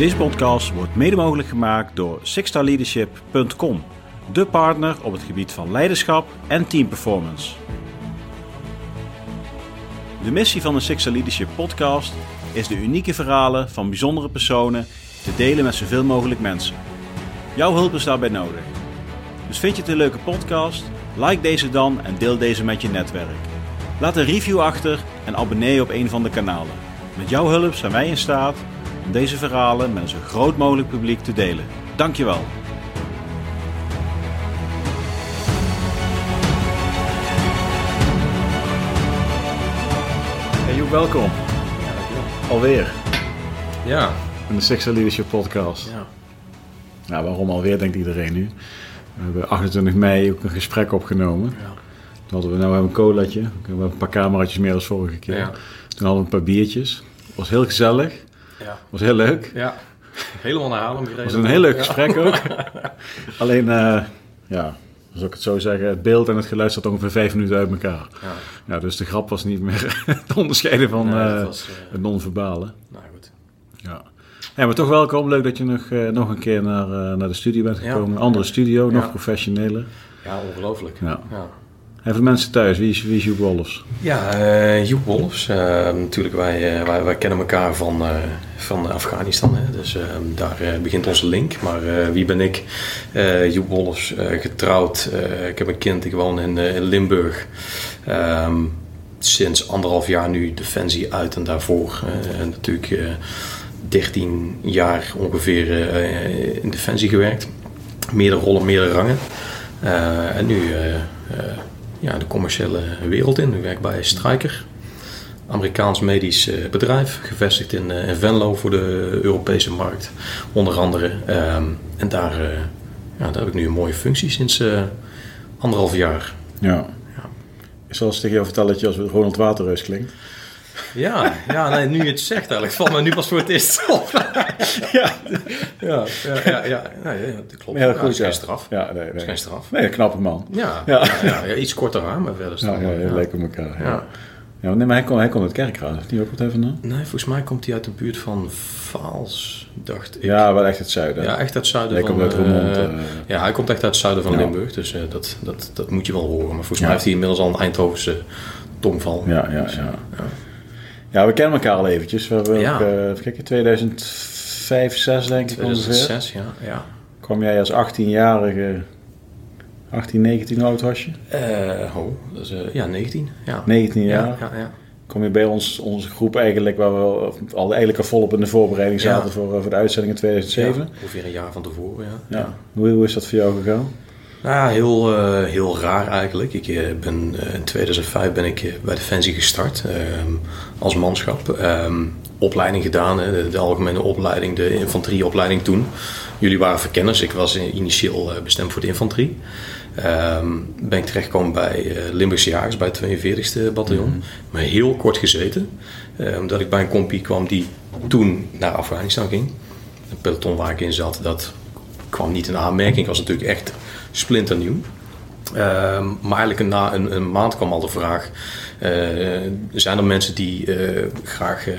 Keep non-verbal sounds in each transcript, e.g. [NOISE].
Deze podcast wordt mede mogelijk gemaakt door sixstarleadership.com, de partner op het gebied van leiderschap en teamperformance. De missie van de Sixstar Leadership podcast is de unieke verhalen van bijzondere personen te delen met zoveel mogelijk mensen. Jouw hulp is daarbij nodig. Dus vind je het een leuke podcast? Like deze dan en deel deze met je netwerk. Laat een review achter en abonneer je op een van de kanalen. Met jouw hulp zijn wij in staat om deze verhalen met een zo groot mogelijk publiek te delen. Dankjewel. Hey Joep, welkom. Alweer Ja, in de Sixer Leadership Podcast. ja. Nou, waarom alweer, denkt iedereen nu. We hebben 28 mei ook een gesprek opgenomen. ja. Toen hadden we nou hebben een colaatje. We hebben een paar cameraatjes meer dan vorige keer. Ja. Toen hadden we een paar biertjes. was heel gezellig. Ja. was heel leuk. ja. Helemaal naar Haarlem gereden. was een heel leuk gesprek ook. [LAUGHS] Alleen, eh, ja, als ik het zo zeggen, het beeld en het geluid zat ongeveer vijf minuten uit elkaar. Ja. Ja, dus de grap was niet meer [LAUGHS] te onderscheiden van Nee, eh, was, eh, het non-verbale. Nou goed. Ja. ja, maar toch welkom. Leuk dat je nog, nog een keer naar, naar de studio bent gekomen. Een andere studio, nog professioneler. Ja, ongelooflijk. Ja. En de mensen thuis, wie is, wie is Wolfs? ja eh, Joep Wolfs. eh, natuurlijk, wij, eh, wij, wij kennen elkaar van, eh, van Afghanistan. Hè? Dus eh, daar begint onze link. Maar wie ben ik? Eh Joep Wolfs, getrouwd. Ik heb een kind, ik woon in, in Limburg. Ehm, sinds anderhalf jaar nu Defensie uit en daarvoor eh, natuurlijk eh 13 jaar ongeveer in Defensie gewerkt. Meerdere rollen, meerdere rangen. En nu ja, de commerciële wereld in. Ik werk bij Stryker. Amerikaans medisch eh, bedrijf, gevestigd in, eh, in Venlo voor de Europese markt, onder andere. Ehm, en daar, eh, ja, daar heb ik nu een mooie functie sinds anderhalf jaar. Ja. Ja. Ik zal eens tegen jou vertellen dat je als Ronald Waterreus klinkt. Ja, ja nee, nu je het zegt eigenlijk, valt me nu pas voor het eerst op. [LAUGHS] ja, ja, ja, ja, ja, nee, ja, dat klopt. Ja, dat is geen straf. Ja, nee, nee. geen straf. Nee, een knappe man. Ja, Ja. ja. Iets korter aan, maar verder Ja, ja, leuk op elkaar. Ja. Ja. Nee, maar hij komt hij komt uit. Heeft hij ook wat even na? Nee, volgens mij komt hij uit de buurt van Vaals, dacht ik. Ja, wel echt het zuiden. Ja, echt uit het zuiden Hij van... komt uit eh, eh. ja, hij komt echt uit het zuiden van Ja. Limburg, dus eh, dat, dat, dat moet je wel horen. Maar volgens Ja. mij heeft hij inmiddels al een Eindhovense tongval. ja, ja, Dus, ja. ja. Ja, we kennen elkaar al eventjes. We hebben Ja. ook, eh, even kijken, 2005, 6 denk ik ongeveer. 2006, ja. ja. Kwam jij als 18-jarige, 18, 19 hoe oud was je? Eh, dat is, eh, ja, 19. Ja. 19 jaar. Ja, ja, ja. Kom je bij ons, onze groep eigenlijk, waar we al eigenlijk al volop in de voorbereiding zaten voor, eh, voor de uitzending in 2007. Ja, ongeveer een jaar van tevoren, ja. Ja. Hoe, hoe is dat voor jou gegaan? Nou ja, heel, eh, heel raar eigenlijk. Ik ben, eh, in 2005 ben ik bij Defensie gestart ehm, als manschap. Ehm, opleiding gedaan, hè, de, de algemene opleiding, de infanterieopleiding toen. Jullie waren verkenners, ik was initieel eh, bestemd voor de infanterie. Ehm, ben ik terechtgekomen bij eh, Limburgse Jagers, bij het 42e bataljon. Maar heel kort gezeten, eh, omdat ik bij een compie kwam die toen naar Afghanistan ging. Een peloton waar ik in zat, dat kwam niet in aanmerking. Ik was natuurlijk echt splinternieuw. Ehm, maar eigenlijk na een, een maand kwam al de vraag: zijn er mensen die eh, graag eh,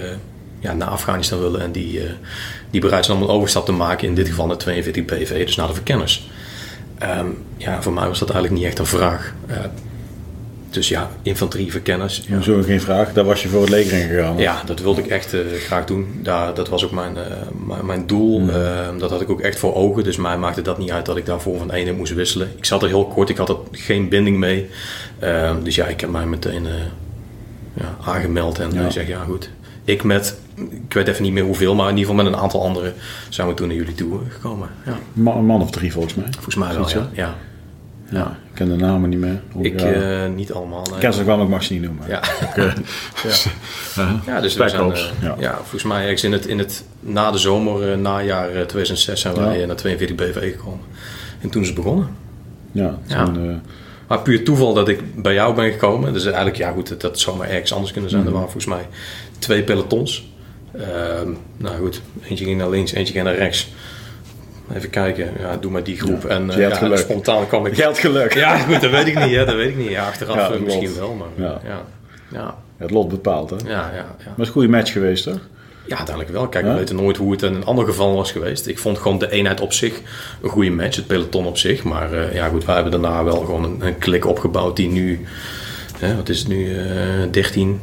ja, naar Afghanistan willen en die, eh, die bereid zijn om een overstap te maken, in dit geval naar 42 PV, dus naar de verkenners? Ehm, ja, voor mij was dat eigenlijk niet echt een vraag. Dus ja, infanterieverkenners. Ja. Zo geen vraag, daar was je voor het leger in gegaan. Ja, dat wilde ik echt eh, graag doen. Daar, dat was ook mijn, eh, mijn, mijn doel. Eh, dat had ik ook echt voor ogen. Dus mij maakte dat niet uit dat ik daarvoor van ene moest wisselen. Ik zat er heel kort, ik had er geen binding mee. Eh, dus ja, ik heb mij meteen eh, ja, aangemeld. En Ja. zeg, ja goed. Ik met, ik weet even niet meer hoeveel, maar in ieder geval met een aantal anderen zijn we toen naar jullie toe gekomen. Ja, een man of drie volgens mij. volgens mij wel, ja. Ja. Ik ken de namen niet meer. Hoe- Ik, eh, niet allemaal. nee. ik ken ze ook wel, maar ik mag ze niet noemen. Ja. Eh, [LAUGHS] [LAUGHS] Ja. Ja, dus we zijn, eh, ja. ja. volgens mij ergens in het, in het na de zomer, najaar eh, 2006, zijn wij naar 42 BV gekomen. En toen is het begonnen. ja, Ja. toen, Maar puur toeval dat ik bij jou ben gekomen. Dus eigenlijk, ja goed, dat, dat zou maar ergens anders kunnen zijn. Mhm. Er waren volgens mij twee pelotons. Ehm, nou goed, eentje ging naar links, eentje ging naar rechts. Even kijken, ja, doe maar die groep. Ja. En eh, ja, spontaan kwam ik... Geld geluk. Ja, goed, dat weet ik niet. Hè, dat weet ik niet. Ja, achteraf eh, misschien wel, maar Ja. ja. Ja, ja, Het lot bepaalt, hè? ja. ja, Maar het is een goede match geweest, toch? Ja, uiteindelijk wel. Kijk, we weten nooit hoe het in een ander geval was geweest. Ik vond gewoon de eenheid op zich een goede match, het peloton op zich. Maar uh, ja, goed, wij hebben daarna wel gewoon een, een klik opgebouwd die nu, hè, wat is het nu, uh, 13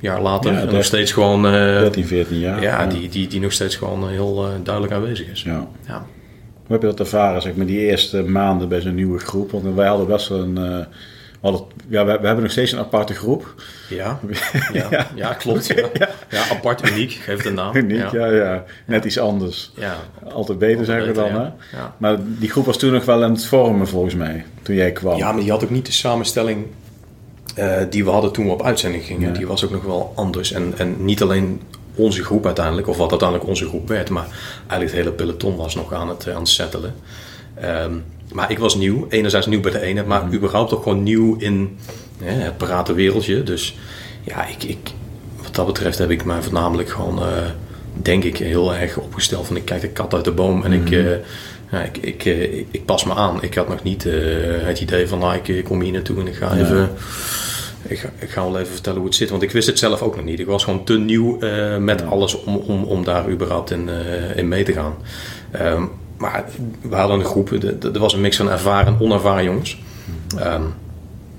jaar later, Ja, nog steeds gewoon, uh, 13, 14 jaar. ja, Die, die, die nog steeds gewoon heel uh, duidelijk aanwezig is. Ja. Ja. Hoe heb je dat ervaren, zeg maar, die eerste maanden bij zo'n nieuwe groep? Want wij hadden best wel een... uh, we, hadden, ja, we, we, hebben nog steeds een aparte groep. Ja, [LAUGHS] ja, ja. klopt. Ja. [LAUGHS] ja. apart, uniek, geeft een naam. Uniek, ja, ja. Net iets anders. Ja. Altijd beter, zeggen we dan. ja. Hè? Ja. Maar die groep was toen nog wel aan het vormen, volgens mij, toen jij kwam. Ja, maar die had ook niet de samenstelling uh, die we hadden toen we op uitzending gingen. Ja. Die was ook nog wel anders. En, en niet alleen onze groep uiteindelijk, of wat uiteindelijk onze groep werd, maar eigenlijk het hele peloton was nog aan het, aan het settelen. Um, maar ik was nieuw, enerzijds nieuw bij de ene, maar Mhm. überhaupt ook gewoon nieuw in het parate wereldje. Dus ja, ik, ik, wat dat betreft heb ik mij voornamelijk gewoon, uh, denk ik, heel erg opgesteld van ik kijk de kat uit de boom en Mhm. ik, uh, ja, ik, ik, ik, ik, pas me aan. Ik had nog niet uh, het idee van nou, ik, kom hier naartoe en ik ga Ja. even... Ik ga, ik ga wel even vertellen hoe het zit, want ik wist het zelf ook nog niet. Ik was gewoon te nieuw uh, met Ja. alles om, om, om daar überhaupt in, uh, in mee te gaan. Um, maar we hadden een groep, er was een mix van ervaren en onervaren jongens. Um,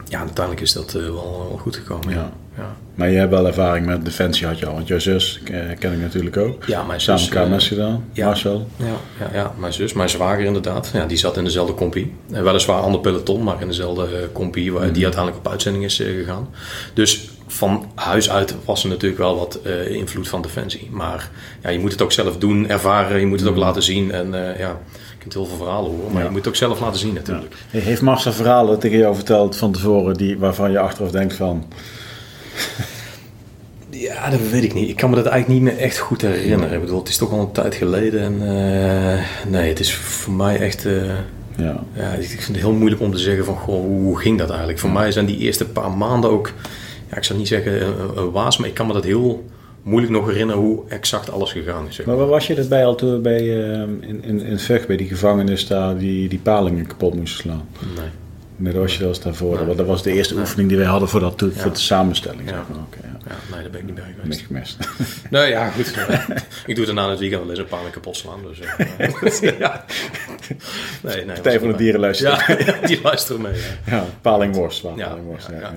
ja, uiteindelijk is dat wel, wel, goed gekomen. Ja. Ja. Maar je hebt wel ervaring met Defensie had je al, want jouw zus ken ik natuurlijk ook. Ja, mijn Samen zus, KMS uh, gedaan, ja, Marcel. Ja, ja, ja, mijn zus, mijn zwager inderdaad. Ja, die zat in dezelfde compie. En weliswaar ander peloton, maar in dezelfde uh, compie waar Mhm. die uiteindelijk op uitzending is uh, gegaan. Dus van huis uit was er natuurlijk wel wat uh, invloed van Defensie. Maar ja, je moet het ook zelf doen, ervaren, je moet het ook laten zien. En ja, je kunt heel veel verhalen horen, maar Mhm. Ja. je moet het ook zelf laten zien natuurlijk. Heeft Marcel verhalen tegen jou verteld van tevoren die, waarvan je achteraf denkt van... Ja, dat weet ik niet. Ik kan me dat eigenlijk niet meer echt goed herinneren. Ik bedoel, het is toch al een tijd geleden. En uh, nee, het is voor mij echt... Uh, ja. ja. ik vind het heel moeilijk om te zeggen van, goh, hoe ging dat eigenlijk? Voor mij zijn die eerste paar maanden ook... Ja, ik zou niet zeggen een, een waas, maar ik kan me dat heel moeilijk nog herinneren hoe exact alles gegaan is. Zeg maar. maar waar was je erbij al toen bij, uh, in, in, in bij die gevangenis daar, die, die palingen kapot moesten slaan? Nee. Dat was daarvoor. Nee. Dat was de eerste oefening die wij hadden voor, dat, voor de samenstelling. Ja. Zeg maar. okay, ja. ja. nee, daar ben ik niet bij geweest. Niet gemist. [LAUGHS] nee, ja, goed. [LAUGHS] ik doe daarna het weekend wel eens een paar kapot slaan. Dus, [LAUGHS] uh, ja. nee, nee, Partij van de dieren luisteren. Ja, die luisteren mee. Ja, palingworst. palingworst ja,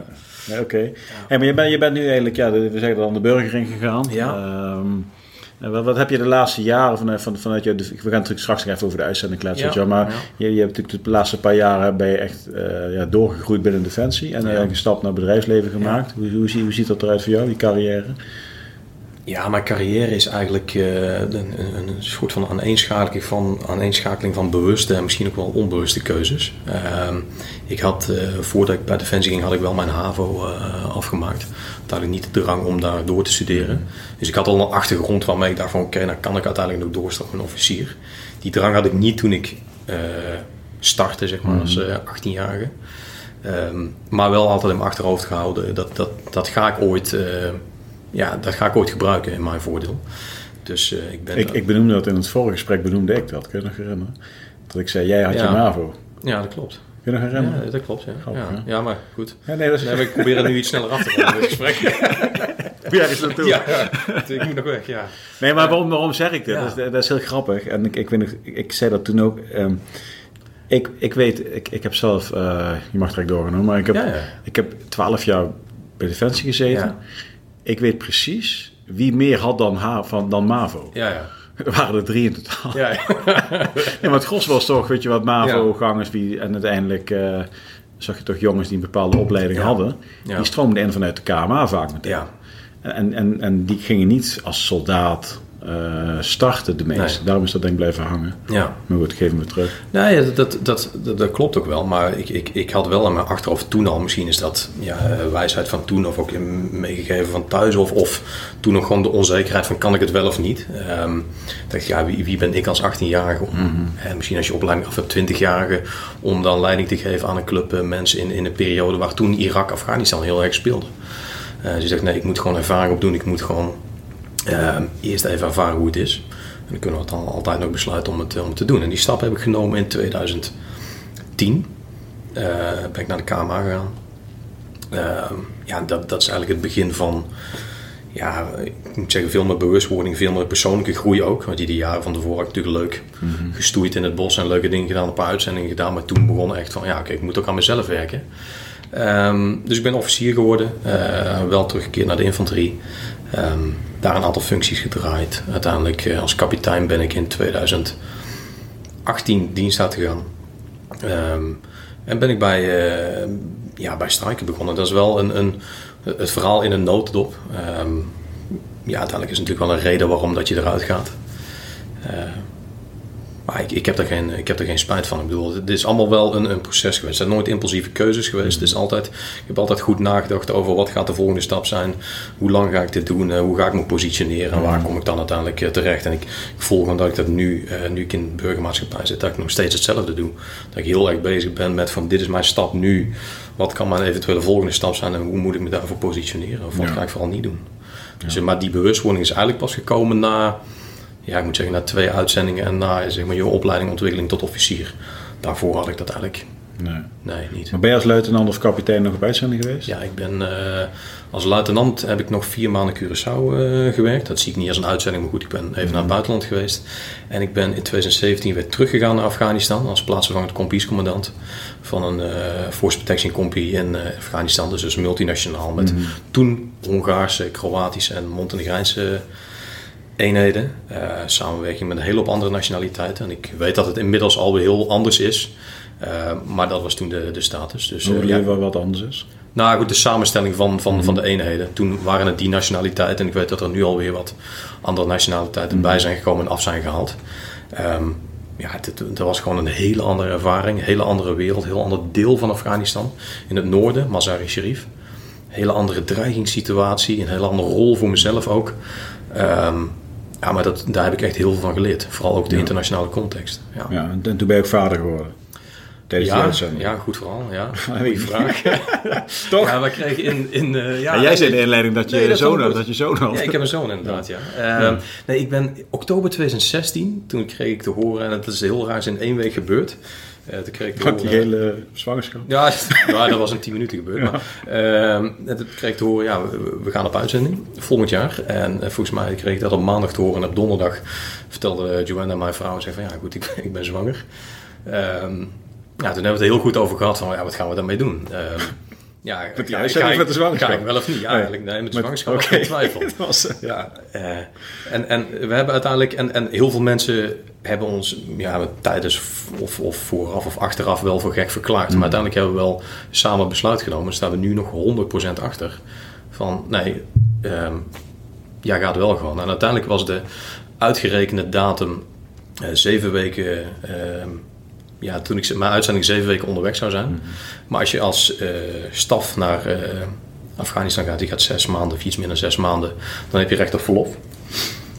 Nee, Oké. Okay. Hey, maar je bent, je bent nu eigenlijk, ja, we zeggen dan de burgering gegaan. Ja. Um, wat, wat, heb je de laatste jaren van, van, vanuit je, we gaan natuurlijk straks nog even over de uitzending kletsen, ja, maar ja. je, je hebt natuurlijk de laatste paar jaren ben je echt uh, ja, doorgegroeid binnen Defensie en een stap naar bedrijfsleven gemaakt. Hoe, hoe, hoe, ziet dat eruit voor jou, die carrière? Ja, mijn carrière is eigenlijk uh, een, een, een, soort van aaneenschakeling van, aaneenschakeling van bewuste en misschien ook wel onbewuste keuzes. Uh, ik had, voordat ik bij Defensie ging, had ik wel mijn HAVO afgemaakt. Ik niet de drang om daar door te studeren. Dus ik had al een achtergrond waarmee ik dacht van oké, okay, nou kan ik uiteindelijk nog doorstappen een officier. Die drang had ik niet toen ik uh, startte, zeg maar, als 18-jarige. Um, maar wel altijd in mijn achterhoofd gehouden, dat, dat, dat ga ik ooit ja, dat ga ik ooit gebruiken in mijn voordeel. Dus ik ben... Ik, ik benoemde dat in het vorige gesprek, benoemde ik dat, kun je nog herinneren? Dat ik zei, jij had ja. je MAVO. Ja, dat klopt. Kun je nog herinneren? Ja, dat klopt, ja. Grappig, ja. ja, maar goed. Ja, nee, dat is... nee, ik probeer er nu iets sneller af te gaan in het gesprek. [LAUGHS] ja, is naartoe. Ja, ik moet nog weg, ja. Nee, maar waarom, waarom zeg ik dit? Dat, is, dat is heel grappig. En ik, ik, weet nog, ik, ik zei dat toen ook... Um, ik, ik weet, ik, ik heb zelf, uh, je mag direct doorgenomen, maar ik heb, ja, ja. ik heb 12 jaar bij Defensie gezeten. Ja. Ik weet precies wie meer had dan, H, van, dan MAVO. Ja, ja. [LAUGHS] Er waren er drie in totaal. Ja, [LAUGHS] ja. maar het gros was toch, weet je wat, MAVO-gangers die en uiteindelijk uh, zag je toch jongens die een bepaalde opleiding ja. hadden. Ja. Die stroomden in vanuit de KMA vaak meteen. Ja. En, en, en die gingen niet als soldaat uh, starten, de meeste. Nee. Daarom is dat denk ik blijven hangen. Ja. Maar goed, geef me terug. Nee, dat, dat, dat, dat, dat klopt ook wel. Maar ik, ik, ik had wel in mijn achterhoofd toen al, misschien is dat ja, wijsheid van toen of ook meegegeven van thuis. Of, of toen nog gewoon de onzekerheid van kan ik het wel of niet. Um, dacht ja, wie, wie ben ik als 18-jarige? Mm -hmm. En misschien als je opleiding af hebt 20-jarige om dan leiding te geven aan een club uh, mensen in, in een periode waar toen Irak, Afghanistan heel erg speelde. Uh, dus je zegt nee, ik moet gewoon ervaring opdoen. Ik moet gewoon uh, eerst even ervaren hoe het is. En dan kunnen we dan altijd nog besluiten om het, om het te doen. En die stap heb ik genomen in 2010. Uh, ben ik naar de KMA gegaan. Uh, ja, dat, dat is eigenlijk het begin van ja, ik moet zeggen, veel meer bewustwording, veel meer persoonlijke groei ook. Want die de jaren van tevoren natuurlijk leuk gestoeid in het bos en leuke dingen gedaan, een paar uitzendingen gedaan. Maar toen begon echt van, ja, oké, ik moet ook aan mezelf werken. Ehm, dus ik ben officier geworden, eh, wel teruggekeerd naar de infanterie. Ehm, daar een aantal functies gedraaid. Uiteindelijk eh, als kapitein ben ik in 2018 dienst uitgegaan. Ehm, en ben ik bij, uh, ja, bij Strijken begonnen. Dat is wel een, een, het verhaal in een notendop. Ehm, ja, uiteindelijk is natuurlijk wel een reden waarom dat je eruit gaat. Uh, maar ik, ik, heb er geen, ik heb er geen spijt van. Ik bedoel, het is allemaal wel een, een proces geweest. Het zijn nooit impulsieve keuzes geweest. Het is altijd, ik heb altijd goed nagedacht over wat gaat de volgende stap zijn. Hoe lang ga ik dit doen? Uh, hoe ga ik me positioneren? En waar kom ik dan uiteindelijk uh, terecht? En ik, ik voel gewoon dat ik dat nu, uh, nu ik in de burgermaatschappij zit, dat ik nog steeds hetzelfde doe. Dat ik heel erg bezig ben met van dit is mijn stap nu. Wat kan mijn eventuele volgende stap zijn? En hoe moet ik me daarvoor positioneren? Of wat ja. ga ik vooral niet doen? Ja. Dus, maar die bewustwording is eigenlijk pas gekomen na ja, ik moet zeggen, na twee uitzendingen en na zeg maar, je opleiding ontwikkeling tot officier. Daarvoor had ik dat eigenlijk. Nee. Nee, niet. Maar ben je als luitenant of kapitein nog op uitzending geweest? Ja, ik ben uh, als luitenant heb ik nog vier maanden Curaçao uh, gewerkt. Dat zie ik niet als een uitzending, maar goed, ik ben even mm. naar het buitenland geweest. En ik ben in 2017 weer teruggegaan naar Afghanistan als plaatsvervangend kompiescommandant van een uh, Force Protection Compie in Afghanistan. Dus, dus multinationaal met mm. toen Hongaarse, Kroatische en Montenegrijnse eenheden. Uh, samenwerking met een hele hoop andere nationaliteiten. En ik weet dat het inmiddels alweer heel anders is. Uh, maar dat was toen de, de status. Dus, Hoe uh, ja, wat anders is? Nou goed, de samenstelling van, van, mm. van de eenheden. Toen waren het die nationaliteiten. En ik weet dat er nu alweer wat andere nationaliteiten mm. bij zijn gekomen en af zijn gehaald. Um, ja, het, het, was gewoon een hele andere ervaring. Een hele andere wereld. Een heel ander deel van Afghanistan. In het noorden, Mazar-i Sharif. Een hele andere dreigingssituatie. Een hele andere rol voor mezelf ook. Um, ja, maar dat, daar heb ik echt heel veel van geleerd. Vooral ook de ja. internationale context. Ja. ja, en toen ben je ook vader geworden. Ja, ja, goed verhaal. Ja. [LAUGHS] Goeie vraag. [LAUGHS] Toch? Ja, we kregen in... in uh, ja, jij zei in de inleiding dat je nee, dat zoon had. Dat je zoon had. Ja, ik heb een zoon inderdaad, ja. ja. Um, nee, ik ben oktober 2016, toen kreeg ik te horen, en dat is heel raar, is in één week gebeurd. Uh, toen kreeg ik die hele zwangerschap? Ja, [LAUGHS] ja, dat was in tien minuten gebeurd. Maar, uh, toen kreeg ik te horen, ja, we, we, gaan op uitzending volgend jaar. En uh, volgens mij kreeg ik dat op maandag te horen. En op donderdag vertelde Joanna, mijn vrouw, zei van ja, goed, ik, ik ben zwanger. Um, ja, toen hebben we het heel goed over gehad van ja, wat gaan we daarmee doen? Ja, met die uitzending met de zwangerschap? Ga ik wel of niet? Ja, eigenlijk nee, met de zwangerschap okay. twijfel. [LAUGHS] was, ja, uh, en, en we hebben uiteindelijk, en, en heel veel mensen hebben ons ja, tijdens of, of vooraf of achteraf wel voor gek verklaard. Mm. Maar uiteindelijk hebben we wel samen besluit genomen. Staan we nu nog 100% achter. Van nee, um, ja, gaat wel gewoon. En uiteindelijk was de uitgerekende datum uh, zeven weken. Uh, ja, toen ik mijn uitzending zeven weken onderweg zou zijn. Mm -hmm. Maar als je als uh, staf naar uh, Afghanistan gaat, die gaat zes maanden of iets minder zes maanden, dan heb je recht op verlof.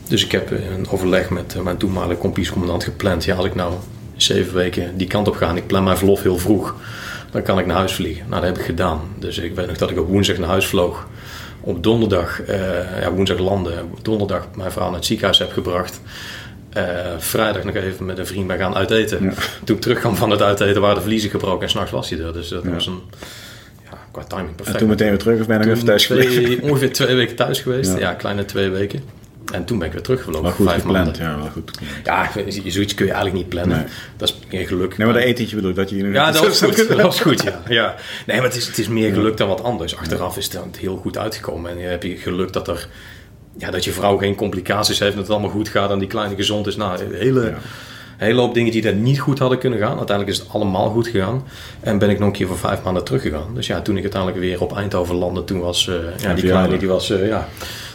Dus ik heb een overleg met mijn toenmalige kompiescommandant gepland. Ja, als ik nou zeven weken die kant op ga en ik plan mijn verlof heel vroeg, dan kan ik naar huis vliegen. Nou, dat heb ik gedaan. Dus ik weet nog dat ik op woensdag naar huis vloog. Op donderdag, uh, ja, woensdag landen. Donderdag mijn vrouw naar het ziekenhuis heb gebracht. Uh, vrijdag nog even met een vriend bij gaan uiteten. Ja. Toen ik terugkwam van het uiteten waren de vliezen gebroken en s'nachts was hij er. Dus dat ja. was een, ja, qua timing perfect. En toen meteen weer terug of ben nog even thuis twee, geweest? [LAUGHS] Ongeveer twee weken thuis geweest. Ja. kleine twee weken. En toen ben ik weer teruggevlogen. Maar goed vijf gepland, maanden. ja, wel goed. Ja, zoiets kun je eigenlijk niet plannen. Nee. Dat is meer geluk. Nee, maar dat etentje bedoel ik, dat je hier Ja, dat was goed. dat was goed, ja. [LAUGHS] ja. Nee, maar het is, het is meer geluk dan wat anders. Achteraf is het heel goed uitgekomen. En je heb je geluk dat er ja, dat je vrouw geen complicaties heeft, dat het allemaal goed gaat en die kleine gezond is. Nou, een hele, ja. hele hoop dingen die er niet goed hadden kunnen gaan. Uiteindelijk is het allemaal goed gegaan. En ben ik nog een keer voor vijf maanden teruggegaan. Dus ja, toen ik uiteindelijk weer op Eindhoven landde, toen was uh, ja, die kleine die was uh, ja,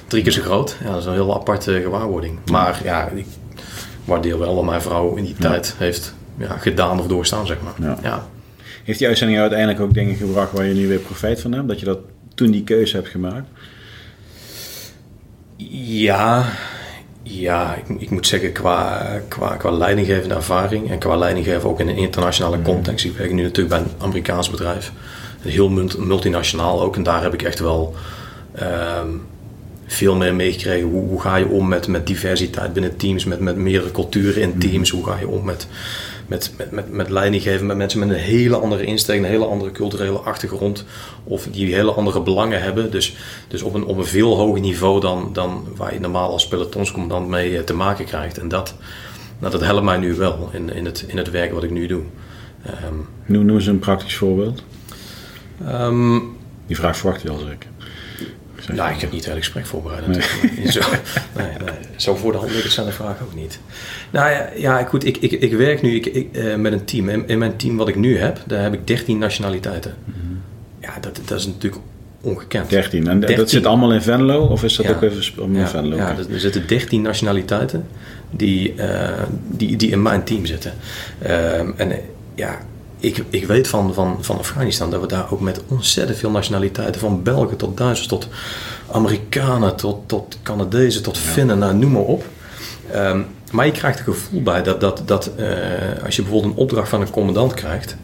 drie keer zo groot. Ja, dat is een heel aparte gewaarwording. Maar ja, ik waardeer wel wat mijn vrouw in die tijd heeft ja, gedaan of doorstaan, zeg maar. Ja. ja. Heeft die uitzending uiteindelijk ook dingen gebracht waar je nu weer profijt van hebt? Dat je dat toen die keuze hebt gemaakt? Ja, ja ik, ik, moet zeggen, qua, qua, qua leidinggevende ervaring en qua leidinggeven ook in een internationale mm. context. Ik werk nu natuurlijk bij een Amerikaans bedrijf, heel multinationaal ook. En daar heb ik echt wel um, veel meer meegekregen. Hoe, hoe, ga je om met, met diversiteit binnen teams, met, met meerdere culturen in teams? Mm. Hoe ga je om met, met, met, met, met leiding geven met mensen met een hele andere insteek, een hele andere culturele achtergrond. Of die hele andere belangen hebben. Dus, dus op, een, op een veel hoger niveau dan, dan waar je normaal als pelotonscommandant mee eh, te maken krijgt. En dat, nou, dat helpt mij nu wel in, in, het, in het werk wat ik nu doe. Um, noem, noem eens een praktisch voorbeeld. Um, Die vraag verwacht je al zeker. Nou, ik heb niet het hele gesprek voorbereid [LAUGHS] zo, nee, nee, zo voor de hand zijn de vraag ook niet. Nou ja, ja goed, ik, ik, ik werk nu ik, ik uh, met een team. In, in, mijn team wat ik nu heb, daar heb ik 13 nationaliteiten. Mm -hmm. Ja, dat, dat is natuurlijk ongekend. 13. En 13. dat zit allemaal in Venlo? Of is dat ja. ook even om in ja, Venlo? Ja, er zitten 13 nationaliteiten die, uh, die, die in mijn team zitten. Uh, en ja, ik, ik weet van, van, van Afghanistan dat we daar ook met ontzettend veel nationaliteiten, van Belgen tot Duitsers tot Amerikanen tot, tot Canadezen tot Finnen, nou, noem maar op. Um, maar je krijgt het gevoel bij dat, dat, dat uh, als je bijvoorbeeld een opdracht van een commandant krijgt,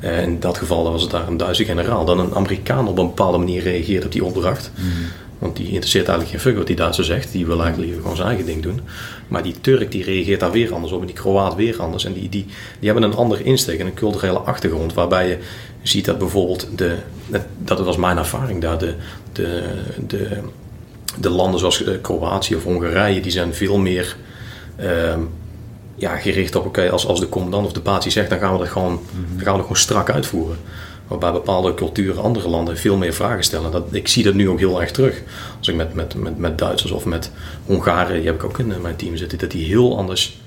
uh, in dat geval was het daar een Duitse generaal, dan een Amerikaan op een bepaalde manier reageert op die opdracht. Mm. Want die interesseert eigenlijk geen fuck wat die Duitser zegt. Die wil eigenlijk liever gewoon zijn eigen ding doen. Maar die Turk die reageert daar weer anders op. En die Kroaat weer anders. En die, die, die hebben een andere insteek en een culturele achtergrond. Waarbij je ziet dat bijvoorbeeld, de, dat was mijn ervaring daar, de, de, de, de landen zoals Kroatië of Hongarije, die zijn veel meer uh, ja, gericht op, oké, okay, als, als de commandant of de patie zegt, dan gaan we dat gewoon, mm-hmm. dan gaan we dat gewoon strak uitvoeren. Waarbij bepaalde culturen, andere landen veel meer vragen stellen. Dat, ik zie dat nu ook heel erg terug. Als ik met, met, met, met Duitsers of met Hongaren, die heb ik ook in mijn team zitten, dat die heel anders,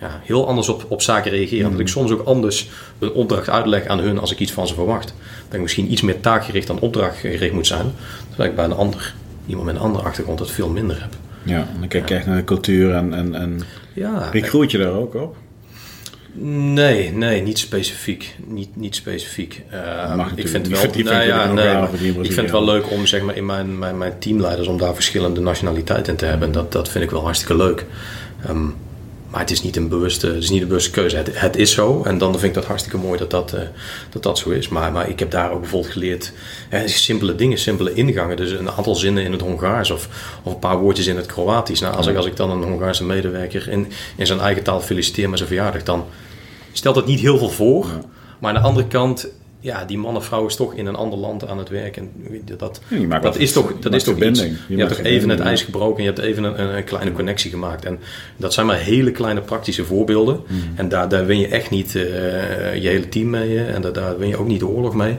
ja, heel anders op, op zaken reageren. Mm. Dat ik soms ook anders een opdracht uitleg aan hun als ik iets van ze verwacht. Dat ik misschien iets meer taakgericht dan opdrachtgericht moet zijn. Terwijl ik bij een ander, iemand met een andere achtergrond dat veel minder heb. Ja, en dan kijk je echt naar de cultuur en, en, en ja, recruit je daar ook op? Nee, nee, niet specifiek. Niet, niet specifiek. Uh, ik vind het wel, [LAUGHS] die nou ja, nee, nee, ik vind het wel leuk om zeg maar, in mijn, mijn, mijn teamleiders om daar verschillende nationaliteiten in te hebben. Dat, dat vind ik wel hartstikke leuk. Um, maar het is niet een bewuste, het is niet een bewuste keuze. Het, het is zo. En dan vind ik dat hartstikke mooi dat dat, uh, dat, dat zo is. Maar, maar ik heb daar ook bijvoorbeeld geleerd hè, simpele dingen, simpele ingangen. Dus een aantal zinnen in het Hongaars of, of een paar woordjes in het Kroatisch. Nou, als, ik, als ik dan een Hongaarse medewerker in, in zijn eigen taal feliciteer met zijn verjaardag, dan stelt het niet heel veel voor. Maar aan de andere kant, ja, die man of vrouw is toch in een ander land aan het werken. Dat, ja, dat is toch, dat is toch iets. Je, je hebt toch even het ijs gebroken, je hebt even een, een, kleine connectie gemaakt. En dat zijn maar hele kleine praktische voorbeelden. Mm. En daar, daar win je echt niet uh, je hele team mee. En daar, daar win je ook niet de oorlog mee.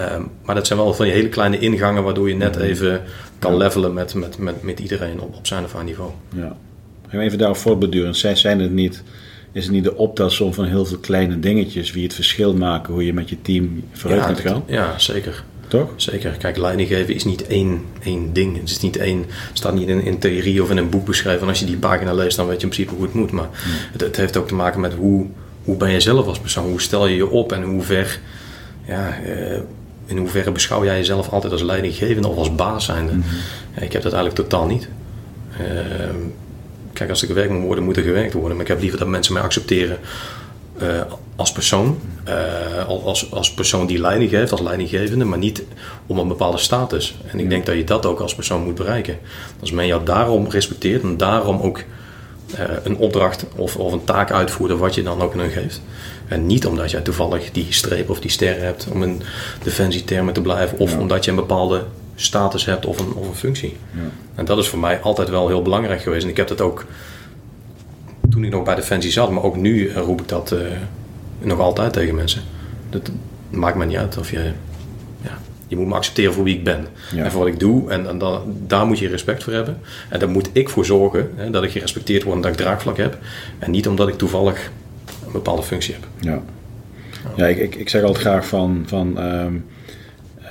Um, maar dat zijn wel van die hele kleine ingangen waardoor je net mm. even kan levelen met, met, met, met iedereen op, op zijn of haar niveau. Ja. Even daarop voortbeduren. Zij zijn het niet is het niet de optelsom van heel veel kleine dingetjes wie het verschil maken hoe je met je team vooruit ja, kunt gaan? Ja, zeker. Toch? Zeker. Kijk, leiding geven is niet één, één ding. Het is niet één, staat niet in, in theorie of in een boek beschreven. En als je die pagina leest, dan weet je in principe hoe het moet. Maar hmm. het, het, heeft ook te maken met hoe, hoe ben je zelf als persoon? Hoe stel je je op en hoe ver, ja, uh, in hoeverre beschouw jij jezelf altijd als leidinggevende of als baas zijnde? Hmm. Ik heb dat eigenlijk totaal niet. Uh, kijk, als er gewerkt moet worden, moet er gewerkt worden. Maar ik heb liever dat mensen mij accepteren uh, als persoon. Uh, als, als persoon die leiding geeft, als leidinggevende, maar niet om een bepaalde status. En ik denk dat je dat ook als persoon moet bereiken. Als men jou daarom respecteert en daarom ook uh, een opdracht of, of een taak uitvoert, of wat je dan ook aan geeft. En niet omdat jij toevallig die streep of die ster hebt, om in defensietermen te blijven, of ja. omdat je een bepaalde status hebt of een, of een functie. Ja. En dat is voor mij altijd wel heel belangrijk geweest. En ik heb dat ook toen ik nog bij Defensie zat, maar ook nu roep ik dat uh, nog altijd tegen mensen. Dat maakt me niet uit of je. Ja, je moet me accepteren voor wie ik ben ja. en voor wat ik doe. En, en dan, daar moet je respect voor hebben. En daar moet ik voor zorgen hè, dat ik gerespecteerd word en dat ik draagvlak heb. En niet omdat ik toevallig een bepaalde functie heb. Ja, ja ik, ik, ik zeg altijd graag van. van um,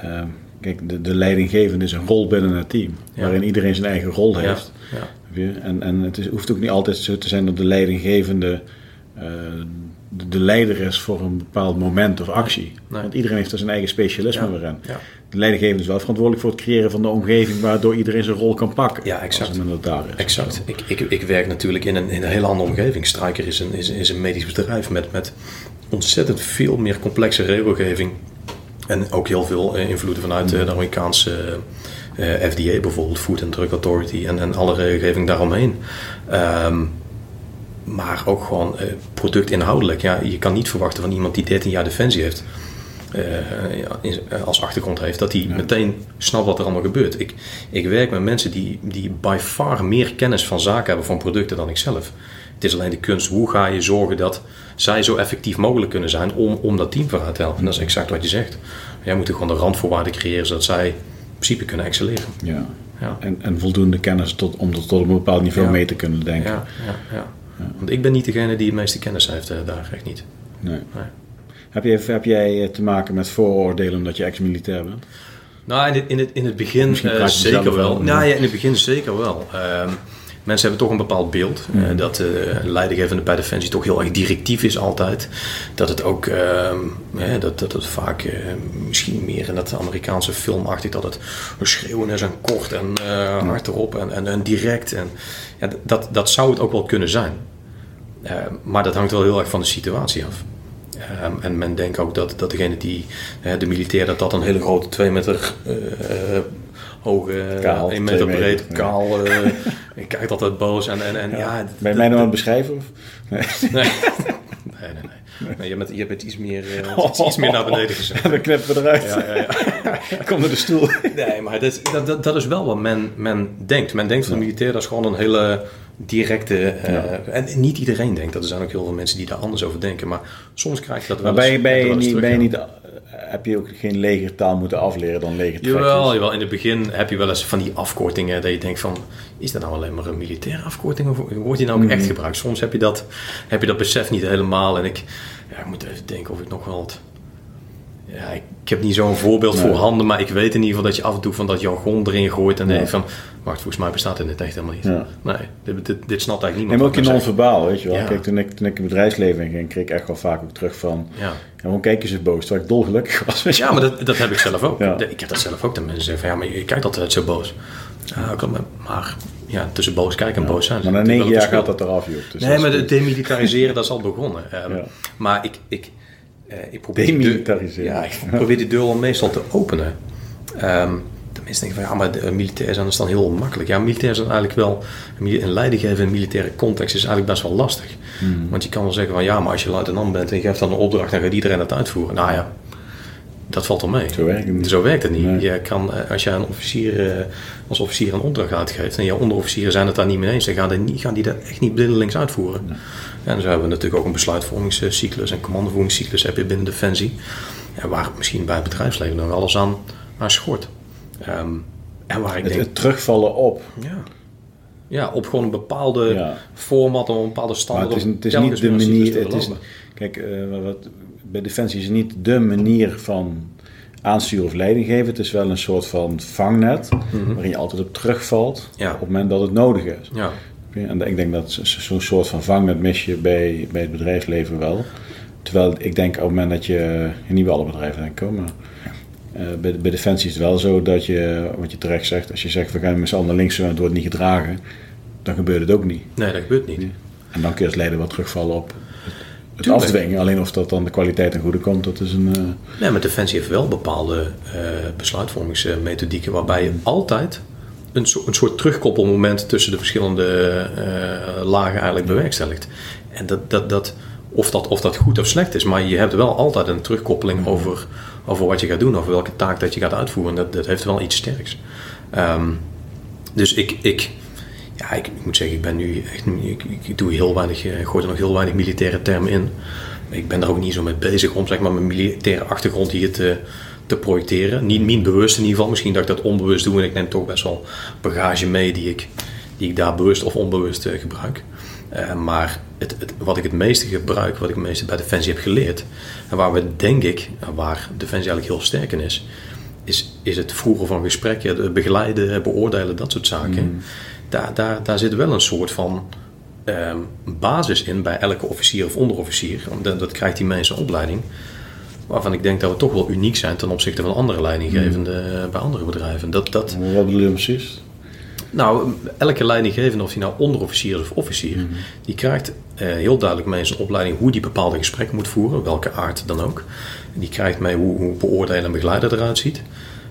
um, Kijk, de, de leidinggevende is een rol binnen het team, ja. waarin iedereen zijn eigen rol heeft. Ja. Ja. En, en het is, hoeft ook niet altijd zo te zijn dat de leidinggevende uh, de, de, leider is voor een bepaald moment of actie. Nee. Want iedereen heeft er zijn eigen specialisme weer in. De leidinggevende is wel verantwoordelijk voor het creëren van de omgeving waardoor iedereen zijn rol kan pakken. Ja, exact. Als het daar is. Exact. Ik, ik, ik werk natuurlijk in een, in een hele andere omgeving. Stryker is een, is, is een medisch bedrijf met, met ontzettend veel meer complexe regelgeving en ook heel veel invloeden vanuit de Amerikaanse uh, FDA bijvoorbeeld, Food and Drug Authority en, en alle regelgeving daaromheen. Um, maar ook gewoon productinhoudelijk. Ja, je kan niet verwachten van iemand die 13 jaar defensie heeft. als achtergrond heeft, dat hij meteen snapt wat er allemaal gebeurt. Ik, ik werk met mensen die, die by far meer kennis van zaken hebben van producten dan ik zelf. Het is alleen de kunst, hoe ga je zorgen dat zij zo effectief mogelijk kunnen zijn om, om dat team vooruit te helpen. En dat is exact wat je zegt. Jij moet gewoon de randvoorwaarden creëren zodat zij in principe kunnen excelleren. Ja. ja. En, en voldoende kennis tot, om tot, tot een bepaald niveau mee te kunnen denken. Ja, ja, ja. Want ik ben niet degene die het meeste kennis heeft uh, daar, echt niet. Nee. nee. Heb, je, heb jij eh, te maken met vooroordelen omdat je ex-militair bent? Nou, in het, in het, in het begin uh, zeker wel. Nou ja, in het begin zeker wel. Uh, mensen hebben toch een bepaald beeld. Mm. Uh, dat de uh, leidinggevende bij Defensie toch heel erg directief is altijd. Dat het ook, uh, dat, dat het vaak eh, misschien meer in dat Amerikaanse filmachtig, dat het schreeuwen is en kort en mm. hard erop en, en, en, direct. En, ja, dat, dat zou het ook wel kunnen zijn. maar dat hangt wel heel erg van de situatie af. Um, en men denkt ook dat, dat degene die, de militair, dat dat een hele grote 2 meter hoge, kaal, 1 meter breed, kaal. Uh, [LAUGHS] ik kijk altijd boos en, en, en ja. ja ben je mij nou aan het beschrijven? Of? Nee. [LAUGHS] nee. nee, nee, nee. je, bent, je bent iets meer, uh, iets, iets meer naar beneden gezet. dan knippen we eruit. Ja, ja, ja. [LAUGHS] Kom naar de stoel. Nee, maar dat, dat, dat is wel wat men, men denkt. Men denkt van de militair, dat is gewoon een hele directe... Uh, en niet iedereen denkt dat. Er zijn ook heel veel mensen die daar anders over denken. Maar soms krijg je dat wel maar ben je, ben je, niet, ben je niet heb je ook geen legertaal moeten afleren dan legertrekjes? Jawel, jawel, in het begin heb je wel eens van die afkortingen dat je denkt van... is dat nou alleen maar een militaire afkorting of wordt die nou ook echt mhm. gebruikt? Soms heb je, dat, heb je dat besef niet helemaal en ik, ja, ik moet even denken of ik nog wel... Het, ja, ik heb niet zo'n voorbeeld voor handen, maar ik weet in ieder geval dat je af en toe van dat jargon erin gooit en ja. denkt van, wacht, volgens mij bestaat dit echt helemaal niet. Nee, dit, dit, dit, snapt eigenlijk niemand. Maar ook je non-verbaal, weet je wel. Kijk, toen ik, toen ik in het bedrijfsleven ging, kreeg ik echt wel vaak ook terug van, ja. waarom kijken ze boos, terwijl ik dolgelukkig was. Ja, maar dat, dat heb ik zelf ook. Ik heb dat zelf ook, dat mensen zeggen van, ja, maar je kijkt altijd zo boos. Ja, maar ja, tussen boos kijken en boos zijn. Maar na negen jaar gaat dat eraf, joh. Dus nee, maar het demilitariseren, dat is al [LAUGHS] begonnen. Um, maar ik... ik uh, ik probeer Demilitariseren. ja, ik probeer die deur al meestal te openen. Um, de mensen denken van ja, maar de militair zijn is dan heel makkelijk. Ja, militair zijn eigenlijk wel, een leiding geven in een militaire context is eigenlijk best wel lastig. Hmm. Want je kan wel zeggen van ja, maar als je luitenant bent en je geeft dan een opdracht, dan gaat iedereen dat uitvoeren. Nou ja, dat valt wel mee. Zo werkt het niet. Zo werkt het niet. Je kan, eh, als jij een officier, eh, als officier een opdracht uitgeeft en je onderofficieren zijn het daar niet mee eens, dan gaan die, niet, gaan die dat echt niet blindelings uitvoeren. Nee. En zo hebben we natuurlijk ook een besluitvormingscyclus en commandovoeringscyclus heb je binnen Defensie. Waar misschien bij het bedrijfsleven nog alles aan, aan schort. Um, en waar ik het, denk, het terugvallen op. Ja. Ja, op gewoon een bepaalde ja. format, een bepaalde standaard. het is, het is niet de manier. Het is, kijk, uh, wat, bij Defensie is het niet de manier van aansturen of leiding geven. Het is wel een soort van vangnet mm waarin je altijd op terugvalt ja. op het moment dat het nodig is. Ja. En ik denk dat zo'n soort van vangnet mis je bij, bij het bedrijfsleven wel. Terwijl ik denk op het moment dat je, niet bij alle bedrijven denk ik, maar bij, bij Defensie is het wel zo dat je, wat je terecht zegt, als je zegt we gaan met z'n allen naar links en het wordt niet gedragen, dan gebeurt het ook niet. Nee, dat gebeurt niet. En dan kun je als leider wat terugvallen op het, afdwingen. Alleen of dat dan de kwaliteit en goede komt, dat is een... Uh... Nee, maar Defensie heeft wel bepaalde uh, besluitvormingsmethodieken waarbij je altijd een, so een soort terugkoppelmoment tussen de verschillende uh, lagen eigenlijk bewerkstelligt. En dat, dat, dat, of, dat, of dat goed of slecht is, maar je hebt wel altijd een terugkoppeling over, over wat je gaat doen, over welke taak dat je gaat uitvoeren. Dat, dat heeft wel iets sterks. Um, dus ik, ik, ja, ik, ik, moet zeggen, ik ben nu echt, ik, ik doe heel weinig, ik gooi er nog heel weinig militaire termen in. Ik ben daar ook niet zo mee bezig om zeg maar, mijn militaire achtergrond hier te, te projecteren. Niet, niet bewust in ieder geval. Misschien dat ik dat onbewust doe en ik neem toch best wel bagage mee die ik, die ik daar bewust of onbewust uh, gebruik. Uh, maar het, het, wat ik het meeste gebruik, wat ik het meeste bij Defensie heb geleerd, en waar we denk ik, waar Defensie eigenlijk heel sterk in is, is, is het voeren van gesprekken, begeleiden, beoordelen, dat soort zaken. Mm. Daar, daar, daar zit wel een soort van um, basis in bij elke officier of onderofficier. Dat, dat krijgt die mensen opleiding waarvan ik denk dat we toch wel uniek zijn ten opzichte van andere leidinggevenden mm. bij andere bedrijven. Dat, dat, Wat bedoel je precies? Nou, elke leidinggevende, of hij nou onderofficier is of officier, mm. die krijgt eh, heel duidelijk mee in zijn opleiding hoe die bepaalde gesprekken moet voeren, welke aard dan ook. Die krijgt mee hoe, hoe beoordelen en begeleider eruit ziet.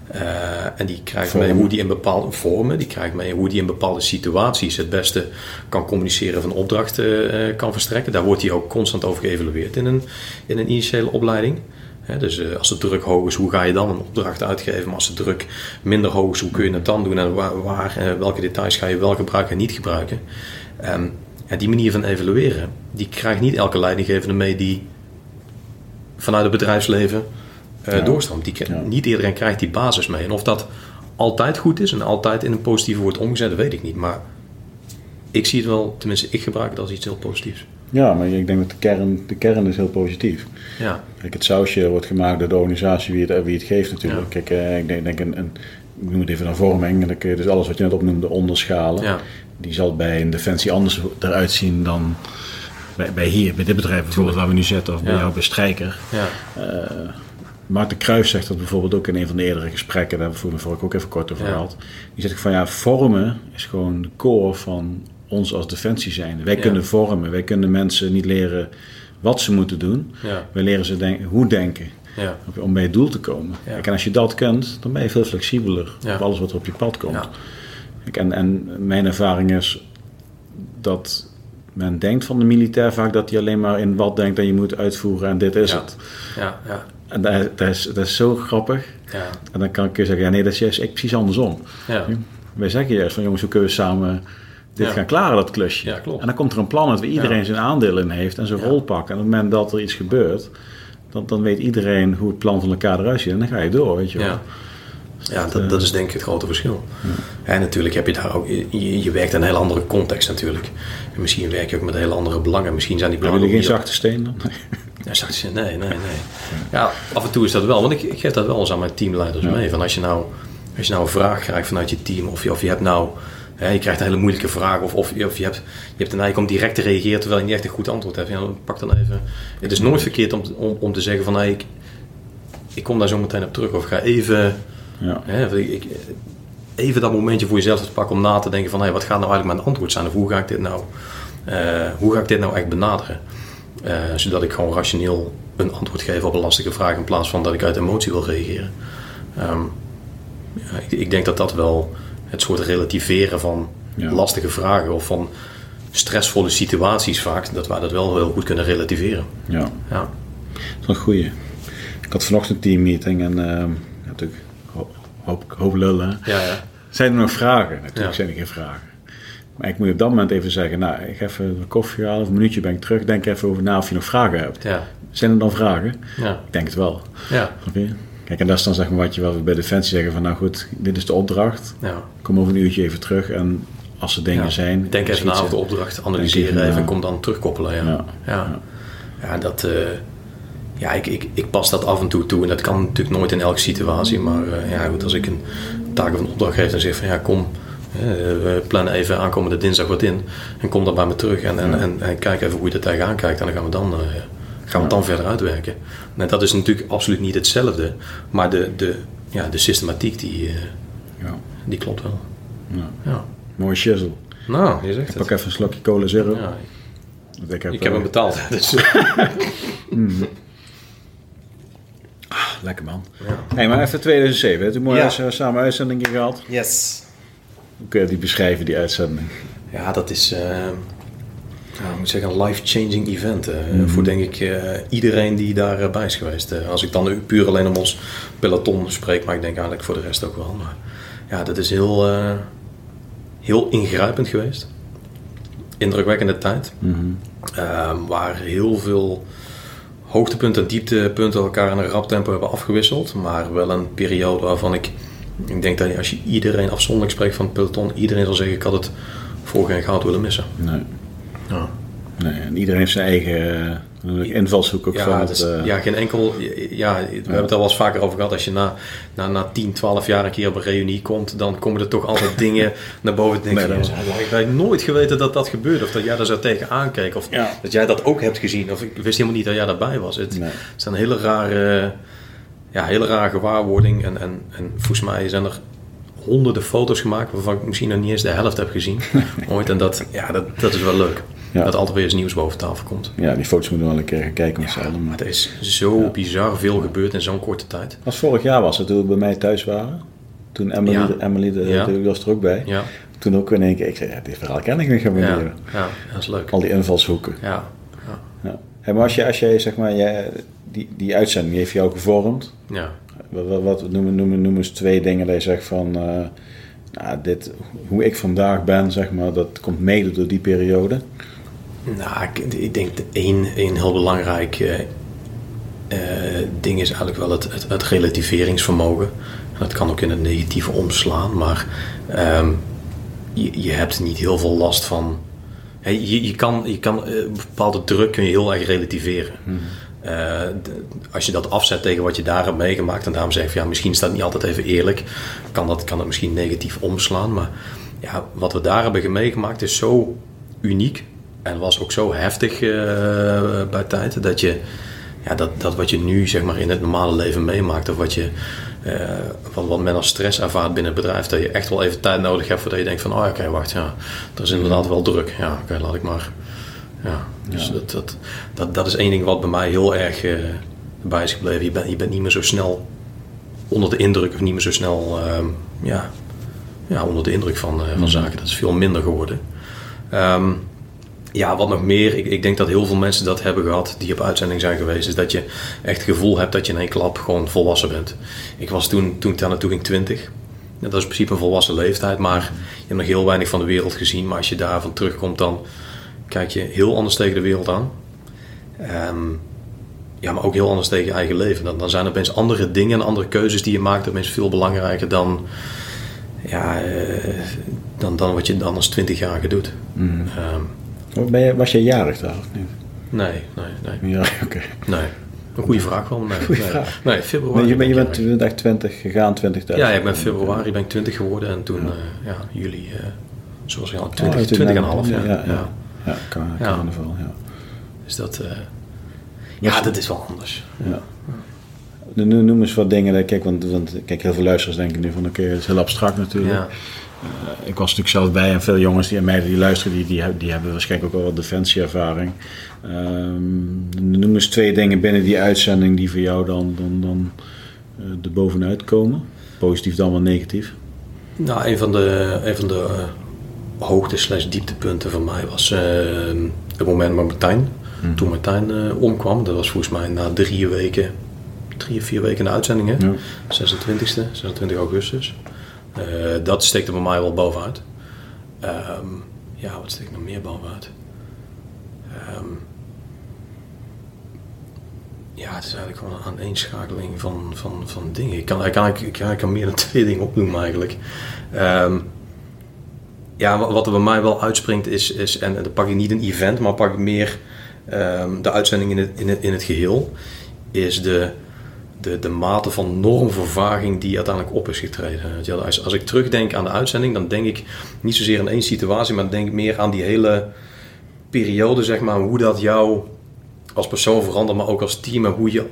Eh, en die krijgt mee hoe die in bepaalde vormen, die krijgt mee hoe die in bepaalde situaties het beste kan communiceren van opdrachten uh, kan verstrekken. Daar wordt hij ook constant over geëvalueerd in een, in een initiële opleiding. Dus uh, als de druk hoog is, hoe ga je dan een opdracht uitgeven? Maar als de druk minder hoog is, hoe kun je het dan doen? En waar, waar welke details ga je wel gebruiken en niet gebruiken? Um, en die manier van evalueren, die krijgt niet elke leidinggevende mee die vanuit het bedrijfsleven uh, ja. doorstroomt. Die, Niet iedereen krijgt die basis mee. En of dat altijd goed is en altijd in een positieve wordt omgezet, weet ik niet. Maar ik zie het wel, tenminste, ik gebruik het als iets heel positiefs. Ja, maar ik denk dat de kern, de kern is heel positief. Ja. Kijk, het sausje wordt gemaakt door de organisatie wie het, wie het geeft natuurlijk. Kijk, eh, ik denk, denk een, een, ik noem het even een vorming. En dan kun je dus alles wat je net opnoemde onderschalen. Ja. Die zal bij een defensie anders eruit zien dan bij, bij hier, bij dit bedrijf bijvoorbeeld waar we nu zitten. Of bij jou bij Strijker. Ja. Uh, Maarten Kruijs zegt dat bijvoorbeeld ook in een van de eerdere gesprekken, daar hebben we vorige ook even kort over gehad. Die zegt van ja, vormen is gewoon de core van ons als defensie zijn. Wij kunnen vormen, wij kunnen mensen niet leren wat ze moeten doen. Ja. Wij leren ze hoe denken. Ja. Om bij het doel te komen. en als je dat kent, dan ben je veel flexibeler op alles wat er op je pad komt. En, en mijn ervaring is dat men denkt van de militair vaak dat hij alleen maar in wat denkt en je moet uitvoeren en dit is het. Ja, ja. En dat, dat, is, dat is zo grappig. Ja. En dan kan ik je zeggen, ja nee, dat is juist precies andersom. Ja. Wij zeggen juist van jongens, hoe kunnen we samen dit gaan klaren, dat klusje. Ja, klopt. En dan komt er een plan dat waar iedereen zijn aandeel in heeft en zijn rol pakt. En op het moment dat er iets gebeurt, dan, dan weet iedereen hoe het plan van elkaar eruit ziet. En dan ga je door, weet je wel. Ja, dat, dat, is denk ik het grote verschil. En natuurlijk heb je daar ook, je, je, werkt in een heel andere context natuurlijk. En misschien werk je ook met hele andere belangen. Misschien zijn die belangen. Hebben jullie geen zachte steen dan? Ja, zachte steen, nee, nee, nee. Ja, af en toe is dat wel, want ik, ik geef dat wel eens aan mijn teamleiders mee. Van als je nou, als je nou een vraag krijgt vanuit je team, of je, of je hebt nou je krijgt een hele moeilijke vraag of, of, of je, hebt, je hebt een neiging om direct te reageren terwijl je niet echt een goed antwoord hebt. Ja, pak dan even. Het is nooit verkeerd om, om, om te zeggen van hey, ik, ik kom daar zo meteen op terug of ga even ja. Hè, ik, even dat momentje voor jezelf te pakken om na te denken van hey, wat gaat nou eigenlijk mijn antwoord zijn of hoe ga ik dit nou, uh, hoe ga ik dit nou echt benaderen? Uh, zodat ik gewoon rationeel een antwoord geef op een lastige vraag in plaats van dat ik uit emotie wil reageren. Um, ja, ik, ik, denk dat dat wel het soort relativeren van ja. lastige vragen of van stressvolle situaties vaak, dat we dat wel heel goed kunnen relativeren. Ja, ja. dat is een goeie. Ik had vanochtend een teammeeting en uh, natuurlijk hoop, hoop lullen. Ja, ja. Zijn er nog vragen? Natuurlijk zijn er geen vragen. Maar ik moet op dat moment even zeggen, nou, ik ga even een koffie halen of een minuutje ben ik terug. Denk even over na of je nog vragen hebt. Ja. Zijn er dan vragen? Ja. Ik denk het wel. Ja. Kijk, en dat is dan zeg maar wat je wel bij Defensie zeggen van, nou goed, dit is de opdracht. Ja. Kom over een uurtje even terug en als er dingen zijn... Denk even na over de opdracht, analyseren even, en kom dan terugkoppelen. Ja, ja. ja. dat... Uh, ja, ik, ik, ik pas dat af en toe toe. En dat kan natuurlijk nooit in elke situatie. Maar uh, ja, goed, als ik een taak of een opdracht geef, dan zeg van ja, kom, we plannen even aankomende dinsdag wat in. En kom dan bij me terug en, en, en, en kijk even hoe je er tegenaan kijkt. En dan gaan we dan, uh, gaan we dan verder uitwerken. En dat is natuurlijk absoluut niet hetzelfde. Maar de, de, ja, de systematiek, die, ja. die klopt wel. Ja. ja. Mooi shizzle. Nou, je zegt ik pak even een slokje cola zero. Ja. Ik heb, ik heb hem betaald. Dus. [LAUGHS] mm. lekker man. Ja. Hey, maar even 2007, heb je mooi ja. samen uitzending gehad? Yes. Hoe kun je die beschrijven, die uitzending? Ja, dat is, uh, nou, ik moet zeggen, een life-changing event. Mm -hmm. Voor denk ik uh, iedereen die daarbij bij is geweest. als ik dan puur alleen om ons peloton spreek, maar ik denk eigenlijk voor de rest ook wel. Maar ja, dat is heel, heel ingrijpend geweest. Indrukwekkende tijd. Mm -hmm. waar heel veel hoogtepunten en dieptepunten elkaar in een rap tempo hebben afgewisseld. Maar wel een periode waarvan ik, ik denk dat als je iedereen afzonderlijk spreekt van het peloton, iedereen zal zeggen ik had het voor geen goud willen missen. Nee. Nee en iedereen heeft zijn eigen invalshoek ook ja, van dus, uh... Ja, geen enkel... Ja, we hebben het al wel eens vaker over gehad. Als je na, na, na 10, 12 jaar een keer op een reunie komt, dan komen er toch altijd [LAUGHS] dingen naar boven. Denk nee, ik had nooit geweten dat dat gebeurde. Of dat jij daar zo tegen aankeek. Of dat jij dat ook hebt gezien. Of ik wist helemaal niet dat jij daarbij was. Het, nee. is een hele rare... Ja, hele rare gewaarwording. En, en, en volgens mij zijn er honderden foto's gemaakt waarvan ik misschien nog niet eens de helft heb gezien. [LAUGHS] Ooit. En dat, ja, dat, dat is wel leuk. Dat er altijd weer eens nieuws boven tafel komt. Ja, die foto's moeten we wel een keer gaan kijken met Ja, z'n allen. maar er is zo bizar veel gebeurd in zo'n korte tijd. als vorig jaar was het, toen we bij mij thuis waren. Toen Emily, Ja. Emily de, Ja. was er ook bij. Ja, Toen ook in één keer, ik zei, ja, dit verhaal ken ik niet gaan ja, ja, dat is leuk. Al die invalshoeken. Ja, ja, Ja. Hey, maar als, je, als jij, zeg maar, jij, die, die uitzending heeft jou gevormd. ja. Wat, wat, wat noem, noem, noem eens twee dingen dat je zegt van... eh, nou, dit, hoe ik vandaag ben, zeg maar, dat komt mede door die periode. Nou, ik, ik denk dat één, één heel belangrijk eh, eh, ding is eigenlijk wel het, het, het relativeringsvermogen. Dat kan ook in het negatieve omslaan, maar ehm, je, je hebt niet heel veel last van. Hè, je, je kan, je kan eh, bepaalde druk kun je heel erg relativeren. De- als je dat afzet tegen wat je daar hebt meegemaakt, en daarom zeg ik, ja, misschien is dat niet altijd even eerlijk, kan dat, kan dat misschien negatief omslaan. Maar ja, wat we daar hebben meegemaakt is zo uniek en was ook zo heftig eh, bij tijd dat je, ja, dat, dat wat je nu zeg maar in het normale leven meemaakt, of wat je, eh, wat, wat men als stress ervaart binnen het bedrijf, dat je echt wel even tijd nodig hebt voordat je denkt van, oh oké, wacht, ja, dat is inderdaad wel druk. Ja, oké, laat ik maar. Ja, dus Dat, dat, dat, dat is één ding wat bij mij heel erg eh, bij is gebleven. Je bent, je bent niet meer zo snel onder de indruk, of niet meer zo snel ehm, ja, ja, onder de indruk van, eh, van zaken. Dat is veel minder geworden. Ehm, ja, wat nog meer. Ik, ik denk dat heel veel mensen dat hebben gehad die op uitzending zijn geweest. Is dat je echt het gevoel hebt dat je in één klap gewoon volwassen bent. Ik was toen, toen ik daar naartoe ging 20. Ja, dat is in principe een volwassen leeftijd. Maar je hebt nog heel weinig van de wereld gezien. Maar als je daarvan terugkomt, dan kijk je heel anders tegen de wereld aan. Ehm, ja, maar ook heel anders tegen je eigen leven. Dan, dan zijn er opeens andere dingen en andere keuzes die je maakt. opeens veel belangrijker dan, ja, eh, dan, dan wat je dan als 20-jarige doet. Ehm, Ben je, was jij jarig daar of niet? nee, nee, nee. Ja, [LAUGHS] oké. Nee. Een goede vraag wel. Nee, nee. vraag. Nee, februari. Nee, je, bent, je ben bent, ik je bent echt 20 gegaan, 20 thuis. Ja, ik ben februari ben ik 20 geworden en toen, ja, ja juli, eh, zoals je al, 20, Oh, 20 en een half, ja. ja. Ja, ja. kan, carnaval, ja. Dus dat, eh, ja, dat is wel anders. ja. Nu, noem eens wat dingen. Kijk, want, want kijk, heel veel luisteraars denken nu van oké, dat is heel abstract natuurlijk. Eh, ik was natuurlijk zelf bij en veel jongens die en meiden die luisteren, die, die, hebben- die hebben waarschijnlijk ook wel wat defensieervaring. Ehm noem eens twee dingen binnen die uitzending die voor jou dan, dan, dan eh, er bovenuit komen. Positief dan wel negatief. Nou, een van de, een van de eh, hoogte slash dieptepunten voor mij was eh, het moment met Martijn. Toen Martijn omkwam, dat was volgens mij na drie weken, drie of vier weken de uitzending, hè? Ja. 26e, 26 augustus. Eh, dat steekte bij mij wel bovenuit. Ehm, ja, wat steekt nog meer bovenuit? Ehm, ja, het is eigenlijk gewoon een aaneenschakeling van, van, van dingen. Ik kan, ik, kan, ik, kan, meer dan [LAUGHS] twee dingen opnoemen eigenlijk. Ehm, ja, wa- wat er bij mij wel uitspringt is, is en dan pak ik niet een event, maar pak ik meer de uitzending in het, in, het, in het geheel, is de, de, de mate van normvervaging die uiteindelijk op is getreden. Als, als ik terugdenk aan de uitzending, dan denk ik niet zozeer aan één situatie, maar dan denk ik meer aan die hele periode, zeg maar, hoe dat jou als persoon verandert, maar ook als team en hoe je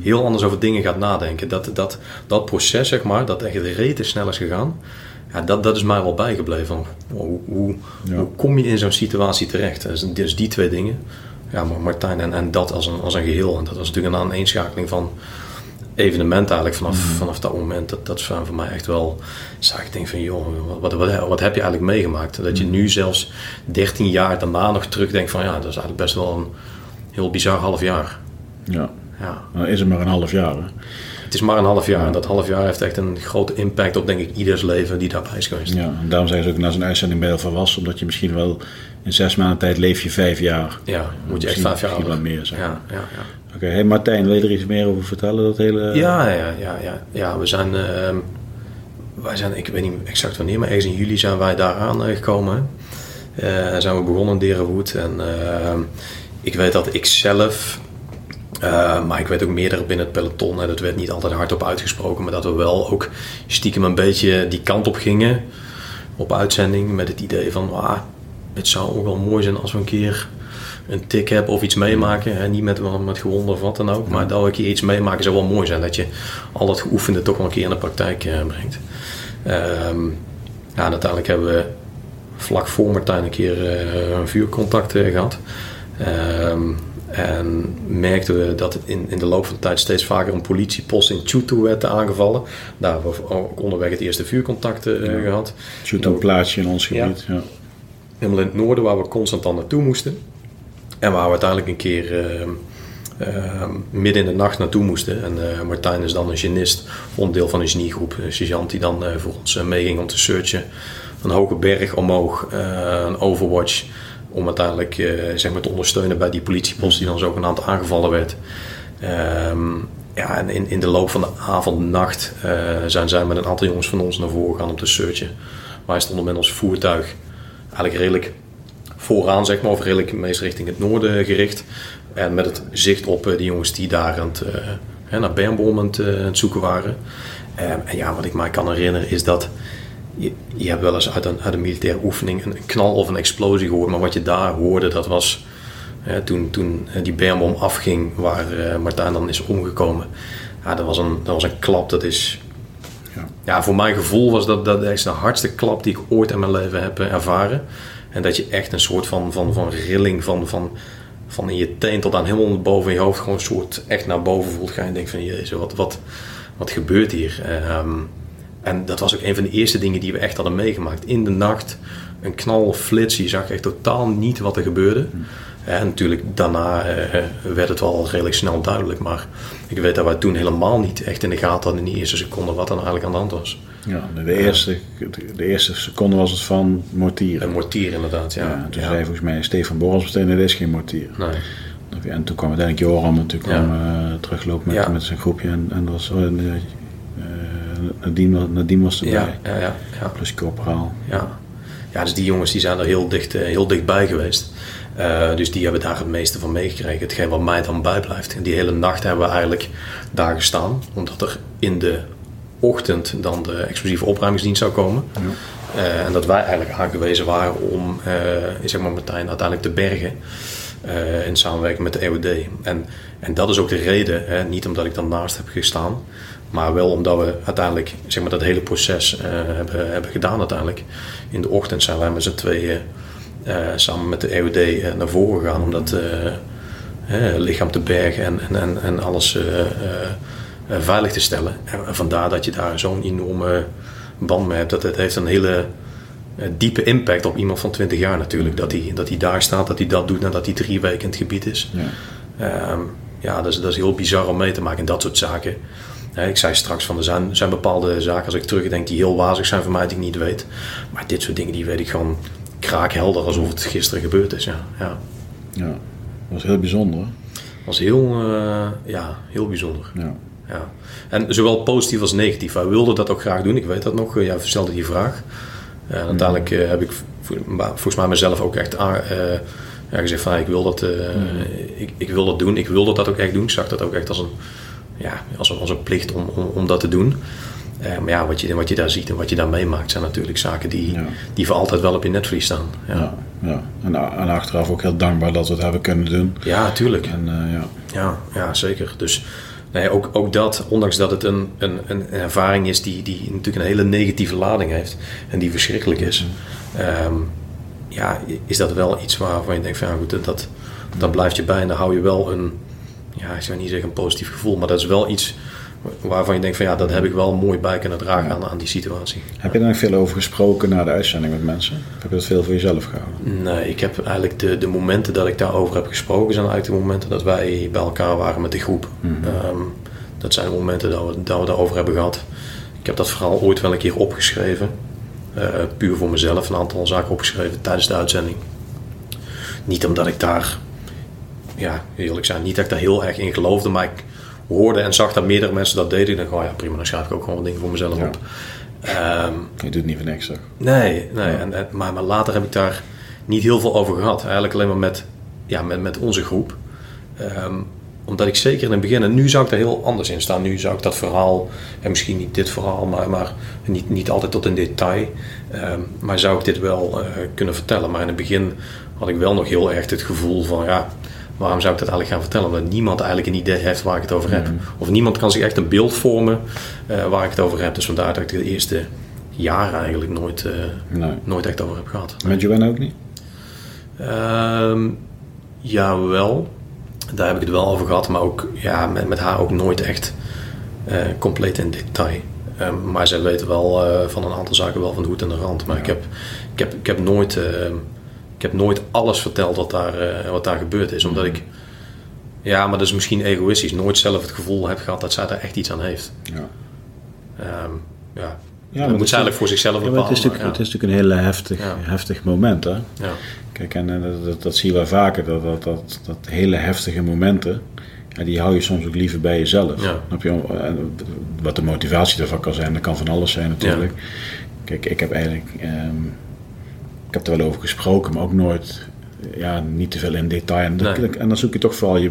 heel anders over dingen gaat nadenken. Dat, dat, dat proces, zeg maar, dat echt rete snel is gegaan, ja, dat, dat is mij wel bijgebleven. Van, Hoe, hoe, Ja. hoe kom je in zo'n situatie terecht? Dus, dus die twee dingen. Ja, maar Martijn en, en dat als een, als een geheel. En dat was natuurlijk een aaneenschakeling van evenementen eigenlijk vanaf, vanaf dat moment. Dat, dat is voor mij echt wel... Ik denk van, joh, wat, wat, wat heb je eigenlijk meegemaakt? Dat je nu zelfs 13 jaar daarna nog terugdenkt van... Ja, dat is eigenlijk best wel een heel bizar half jaar. Ja. Ja. Nou is het maar een half jaar. Hè? Het is maar een half jaar. En dat half jaar heeft echt een grote impact op, denk ik, ieders leven die daarbij is geweest. Ja, en daarom zeggen ze ook na zo'n uitzending je heel volwassen, omdat je misschien wel in zes maanden tijd leef je vijf jaar. Ja, moet je echt vijf jaar ouder. meer zijn. Ja, ja, ja. Oké, hey Martijn, wil je er iets meer over vertellen? Dat hele... Ja, ja, ja, ja, ja. We zijn, ehm, wij zijn, ik weet niet exact wanneer, maar ergens in juli zijn wij daar aan eh, gekomen. Eh zijn we begonnen in Derenwoed. En ehm, ik weet dat ik zelf, eh, maar ik weet ook meerdere binnen het peloton, en dat werd niet altijd hardop uitgesproken, maar dat we wel ook stiekem een beetje die kant op gingen op uitzending met het idee van, ah, het zou ook wel mooi zijn als we een keer een tik hebben of iets meemaken. Hè? Niet met, met gewonden of wat dan ook, maar dat we een keer iets meemaken zou wel mooi zijn. Dat je al dat geoefende toch wel een keer in de praktijk eh, brengt. Ehm, ja, en uiteindelijk hebben we vlak voor Martijn een keer eh, een vuurcontact eh, gehad. Ehm, en merkten we dat in, in de loop van de tijd steeds vaker een politiepost in Chutu werd aangevallen. Daar hebben we ook onderweg het eerste vuurcontact uh, gehad. Chutu een plaatsje in ons gebied. Ja. ja. Helemaal in het noorden waar we constant dan naartoe moesten. En waar we uiteindelijk een keer uh, midden in de nacht naartoe moesten. En uh, Martijn is dan een genist, onderdeel van een geniegroep. Een sergeant die dan voor ons meeging om te searchen. Een hoge berg omhoog, een overwatch om uiteindelijk zeg maar te ondersteunen bij die politiepost die dan zogenaamd aangevallen werd. Um, ja, en in, in de loop van de avond nacht zijn zij met een aantal jongens van ons naar voren gegaan om te searchen. Wij stonden met ons voertuig eigenlijk redelijk vooraan, zeg maar, of redelijk meest richting het noorden gericht. En met het zicht op uh, die jongens die daar aan het, naar Bernboom aan het, zoeken waren. Um, en ja, wat ik mij kan herinneren is dat je, je hebt wel eens uit een, uit een militaire oefening een knal of een explosie gehoord, maar wat je daar hoorde, dat was toen, toen die bermbom afging, waar uh, dan is omgekomen. Ja, dat was een, dat was een klap, dat is. Ja. voor mijn gevoel was dat, dat is de hardste klap die ik ooit in mijn leven heb eh, ervaren. En dat je echt een soort van, van, van rilling van, van, van in je teen tot aan helemaal boven je hoofd gewoon een soort echt naar boven voelt gaan. En denkt van jezus, wat, wat, wat gebeurt hier? Um, en dat was ook een van de eerste dingen die we echt hadden meegemaakt. In de nacht, een knal of flits, je zag echt totaal niet wat er gebeurde. En natuurlijk, daarna eh, werd het wel redelijk snel duidelijk. Maar ik weet dat wij toen helemaal niet echt in de gaten hadden in die eerste seconde wat er nou eigenlijk aan de hand was. Ja, de eerste, de eerste seconde was het van mortier. Een mortier inderdaad, ja. ja toen zei volgens mij Stefan Borrels meteen, dat is geen mortier. Nee. En toen kwam uiteindelijk Joram natuurlijk kwam, uh, teruglopen met, met zijn groepje. En, en dat was Nadiem, Nadiem was erbij. Ja, ja, ja, ja. Plus corporaal. Ja. ja, dus die jongens die zijn er heel, dicht, eh, heel dichtbij geweest. Uh, dus die hebben daar het meeste van meegekregen. Hetgeen wat mij dan bijblijft. En die hele nacht hebben we eigenlijk daar gestaan. Omdat er in de ochtend dan de explosieve opruimingsdienst zou komen. Ja. Uh, en dat wij eigenlijk aangewezen waren om uh, zeg maar Martijn uiteindelijk te bergen. in samenwerking met de EOD. En, en dat is ook de reden, hè, niet omdat ik dan naast heb gestaan, maar wel omdat we uiteindelijk zeg maar, dat hele proces hebben, hebben gedaan uiteindelijk. In de ochtend zijn wij met z'n tweeën samen met de EOD uh, naar voren gegaan om dat lichaam te bergen en, en, en alles veilig te stellen. En vandaar dat je daar zo'n enorme band mee hebt. Dat het heeft een hele diepe impact op iemand van 20 jaar natuurlijk. Dat hij, dat hij daar staat, dat hij dat doet nadat hij drie weken in het gebied is. Ja, um, ja dat, is, dat is heel bizar om mee te maken. En dat soort zaken ik zei straks van er zijn, zijn bepaalde zaken als ik terugdenk die heel wazig zijn voor mij die ik niet weet. Maar dit soort dingen die weet ik gewoon kraakhelder alsof het gisteren gebeurd is. Ja, ja. ja dat was heel bijzonder. was heel, uh, ja, heel bijzonder. Ja. Ja. En zowel positief als negatief. Wij wilden dat ook graag doen, ik weet dat nog. Jij stelde die vraag. En uh, uiteindelijk uh, heb ik volgens mij mezelf ook echt uh, ja, gezegd van ik wil, dat, mm. ik, ik wil dat doen. Ik wilde dat ook echt doen. Ik zag dat ook echt als een ja, als, een, als een plicht om, om, om dat te doen. Uh, maar ja, wat je, wat je daar ziet en wat je daar meemaakt zijn natuurlijk zaken die, die voor altijd wel op je netvlies staan. Ja, ja, ja. En, en, achteraf ook heel dankbaar dat we het hebben kunnen doen. Ja, tuurlijk. En, uh, ja. Ja, ja, zeker. Dus nee, ook, ook dat, ondanks dat het een, een, een ervaring is die, die natuurlijk een hele negatieve lading heeft en die verschrikkelijk is, um, ja, is dat wel iets waarvan je denkt van ja, goed, dat, dat blijft je bij en dan hou je wel een ja, ik zou niet zeggen een positief gevoel, maar dat is wel iets waarvan je denkt van ja, dat heb ik wel mooi bij kunnen dragen aan, aan die situatie. Heb je daar nog veel over gesproken na de uitzending met mensen? Heb je dat veel voor jezelf gehouden? Nee, ik heb eigenlijk de, de momenten dat ik daarover heb gesproken zijn eigenlijk de momenten dat wij bij elkaar waren met de groep. Mm dat zijn de momenten dat we, dat we daarover hebben gehad. Ik heb dat verhaal ooit wel een keer opgeschreven. Uh, puur voor mezelf, een aantal zaken opgeschreven tijdens de uitzending. Niet omdat ik daar ja, eerlijk zijn, niet dat ik daar heel erg in geloofde, maar ik hoorde en zag dat meerdere mensen dat deden. Ik dacht, oh ja, prima, dan schrijf ik ook gewoon dingen voor mezelf op. Um, je doet niet voor niks, toch? Nee, nee en, maar, maar later heb ik daar niet heel veel over gehad. Eigenlijk alleen maar met, ja, met, met onze groep. Um, omdat ik zeker in het begin, en nu zou ik daar heel anders in staan. Nu zou ik dat verhaal, en misschien niet dit verhaal, maar, maar niet, niet altijd tot in detail. Um, maar zou ik dit wel uh, kunnen vertellen. Maar in het begin had ik wel nog heel erg het gevoel van, ja, waarom zou ik dat eigenlijk gaan vertellen? Omdat niemand eigenlijk een idee heeft waar ik het over heb. Of niemand kan zich echt een beeld vormen uh, waar ik het over heb. Dus vandaar dat ik de eerste jaren eigenlijk nooit, eh, Nee. nooit echt over heb gehad. Met Joanna ook niet? Ehm jawel, daar heb ik het wel over gehad, maar ook ja, met, met haar ook nooit echt eh, compleet in detail. Ehm, maar zij weet wel eh, van een aantal zaken wel van de hoed en de rand. Maar ik, heb, ik, heb, ik, heb nooit, eh, ik heb nooit alles verteld wat daar, eh, wat daar gebeurd is. Omdat ik, ja, maar dat is misschien egoïstisch, nooit zelf het gevoel heb gehad dat zij daar echt iets aan heeft. Ja. Ehm, ja, Ja, dat moet ze eigenlijk voor zichzelf Ja, bepalen. het, is het is natuurlijk een heel heftig, Ja. heftig moment. Hè? ja. Ja. Kijk, en eh, dat, dat, dat zie je wel vaker, dat, dat, dat, dat hele heftige momenten, ja, die hou je soms ook liever bij jezelf. Ja. Snap je? En Wat de motivatie daarvan kan zijn, dat kan van alles zijn natuurlijk. Kijk, ik heb eigenlijk, ehm, ik heb er wel over gesproken, maar ook nooit, ja, niet te veel in detail. En, Nee. en dan zoek je toch vooral je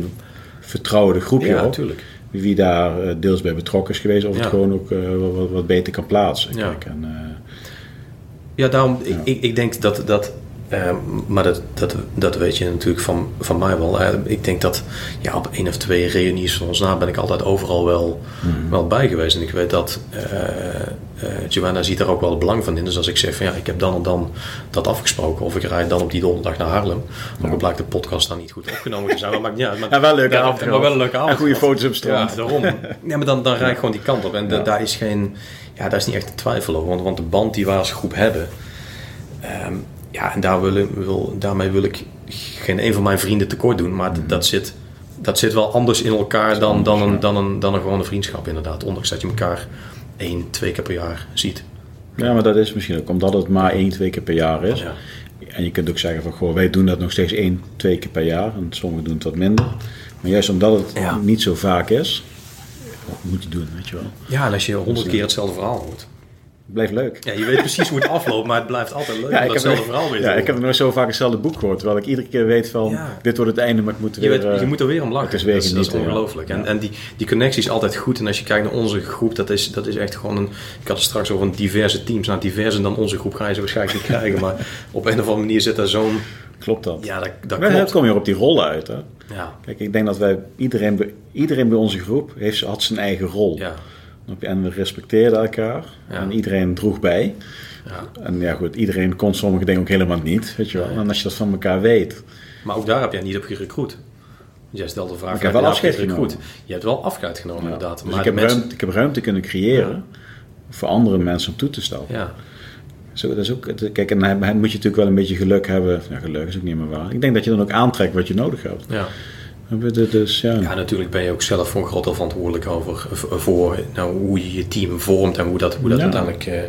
vertrouwde groepje Ja, op, natuurlijk. wie daar eh, deels bij betrokken is geweest, of Ja. het gewoon ook eh, wat- wat, beter kan plaatsen. Ja. Kijk, en, eh, Ja, daarom, Ja. ik, ik denk dat, dat eh, maar dat, dat, dat weet je natuurlijk van, van mij wel. Eh, ik denk dat ja, op één of twee reunies van ons na ben ik altijd overal wel, wel bij geweest. En ik weet dat eh, eh, Joanna ziet er ook wel het belang van in. Dus als ik zeg van ja, ik heb dan en dan dat afgesproken. Of ik rijd dan op die donderdag naar Haarlem. Al blijkt de podcast dan niet goed opgenomen te zijn. Maar maakt niet uit. [LAUGHS] Maar, Ja, wel een leuke avond Maar wel een leuke avond. En goede foto's op. Ja, daarom. Ja, maar dan, dan rijd ik gewoon die kant op. En daar is geen... Ja, daar is niet echt een twijfel over. Want, want de band die wij als groep hebben... ehm, ja, en daar wil, wil, daarmee wil ik geen een van mijn vrienden tekort doen. Maar d- dat, zit, dat zit wel anders in elkaar dan, dan, een, dan, een, dan een gewone vriendschap inderdaad. Ondanks dat je elkaar één, twee keer per jaar ziet. Ja, maar dat is misschien ook omdat het maar één, twee keer per jaar is. Ja. En je kunt ook zeggen van, goh, wij doen dat nog steeds één, twee keer per jaar. En sommigen doen het wat minder. Maar juist omdat het Ja. niet zo vaak is, moet je doen, weet je wel. Ja, en als je honderd keer hetzelfde verhaal hoort. Blijft leuk. Ja, je weet precies hoe het afloopt, maar het blijft altijd leuk om ik heb, verhaal weer ja, ik heb nooit zo vaak hetzelfde boek gehoord. Terwijl ik iedere keer weet van, Ja. dit wordt het einde, maar ik moet er Je, weer... weet, je eh, moet er weer om lachen. het is weer dat, is, dat is genieten, ja. ongelooflijk. En, Ja. en die, die connectie is altijd goed. En als je kijkt naar onze groep, dat is, dat is echt gewoon een... Ik had het straks over een diverse teams. Nou, diverser dan onze groep ga je ze waarschijnlijk niet krijgen. Maar [LAUGHS] op een of andere manier zit daar zo'n... Klopt dat? Ja, dat, dat Maar dan klopt. kom je op die rollen uit. Hè? Ja, Kijk, ik denk dat wij, iedereen, bij- iedereen bij onze groep heeft, had zijn eigen rol. ja, je? En we respecteerden elkaar. Ja. En iedereen droeg bij. ja. En ja goed, iedereen kon sommige dingen ook helemaal niet, weet je wel. En als je dat van elkaar weet, Maar ook daar heb jij niet op gerecruit. Jij stelt de vraag, Ik heb wel je afscheid genomen. Je hebt wel afscheid genomen, inderdaad. Dus maar ik, heb mensen... ruimte, ik heb ruimte kunnen creëren voor andere mensen om toe te staan. Ja, Zo, dat is ook, kijk, en dan moet je natuurlijk wel een beetje geluk hebben. Ja, geluk is ook niet meer waar. Ik denk dat je dan ook aantrekt wat je nodig hebt. ja. Dus ja, Ja, natuurlijk ben je ook zelf voor een groot deel verantwoordelijk over voor nou, hoe je je team vormt en hoe dat, hoe dat Ja. uiteindelijk eh,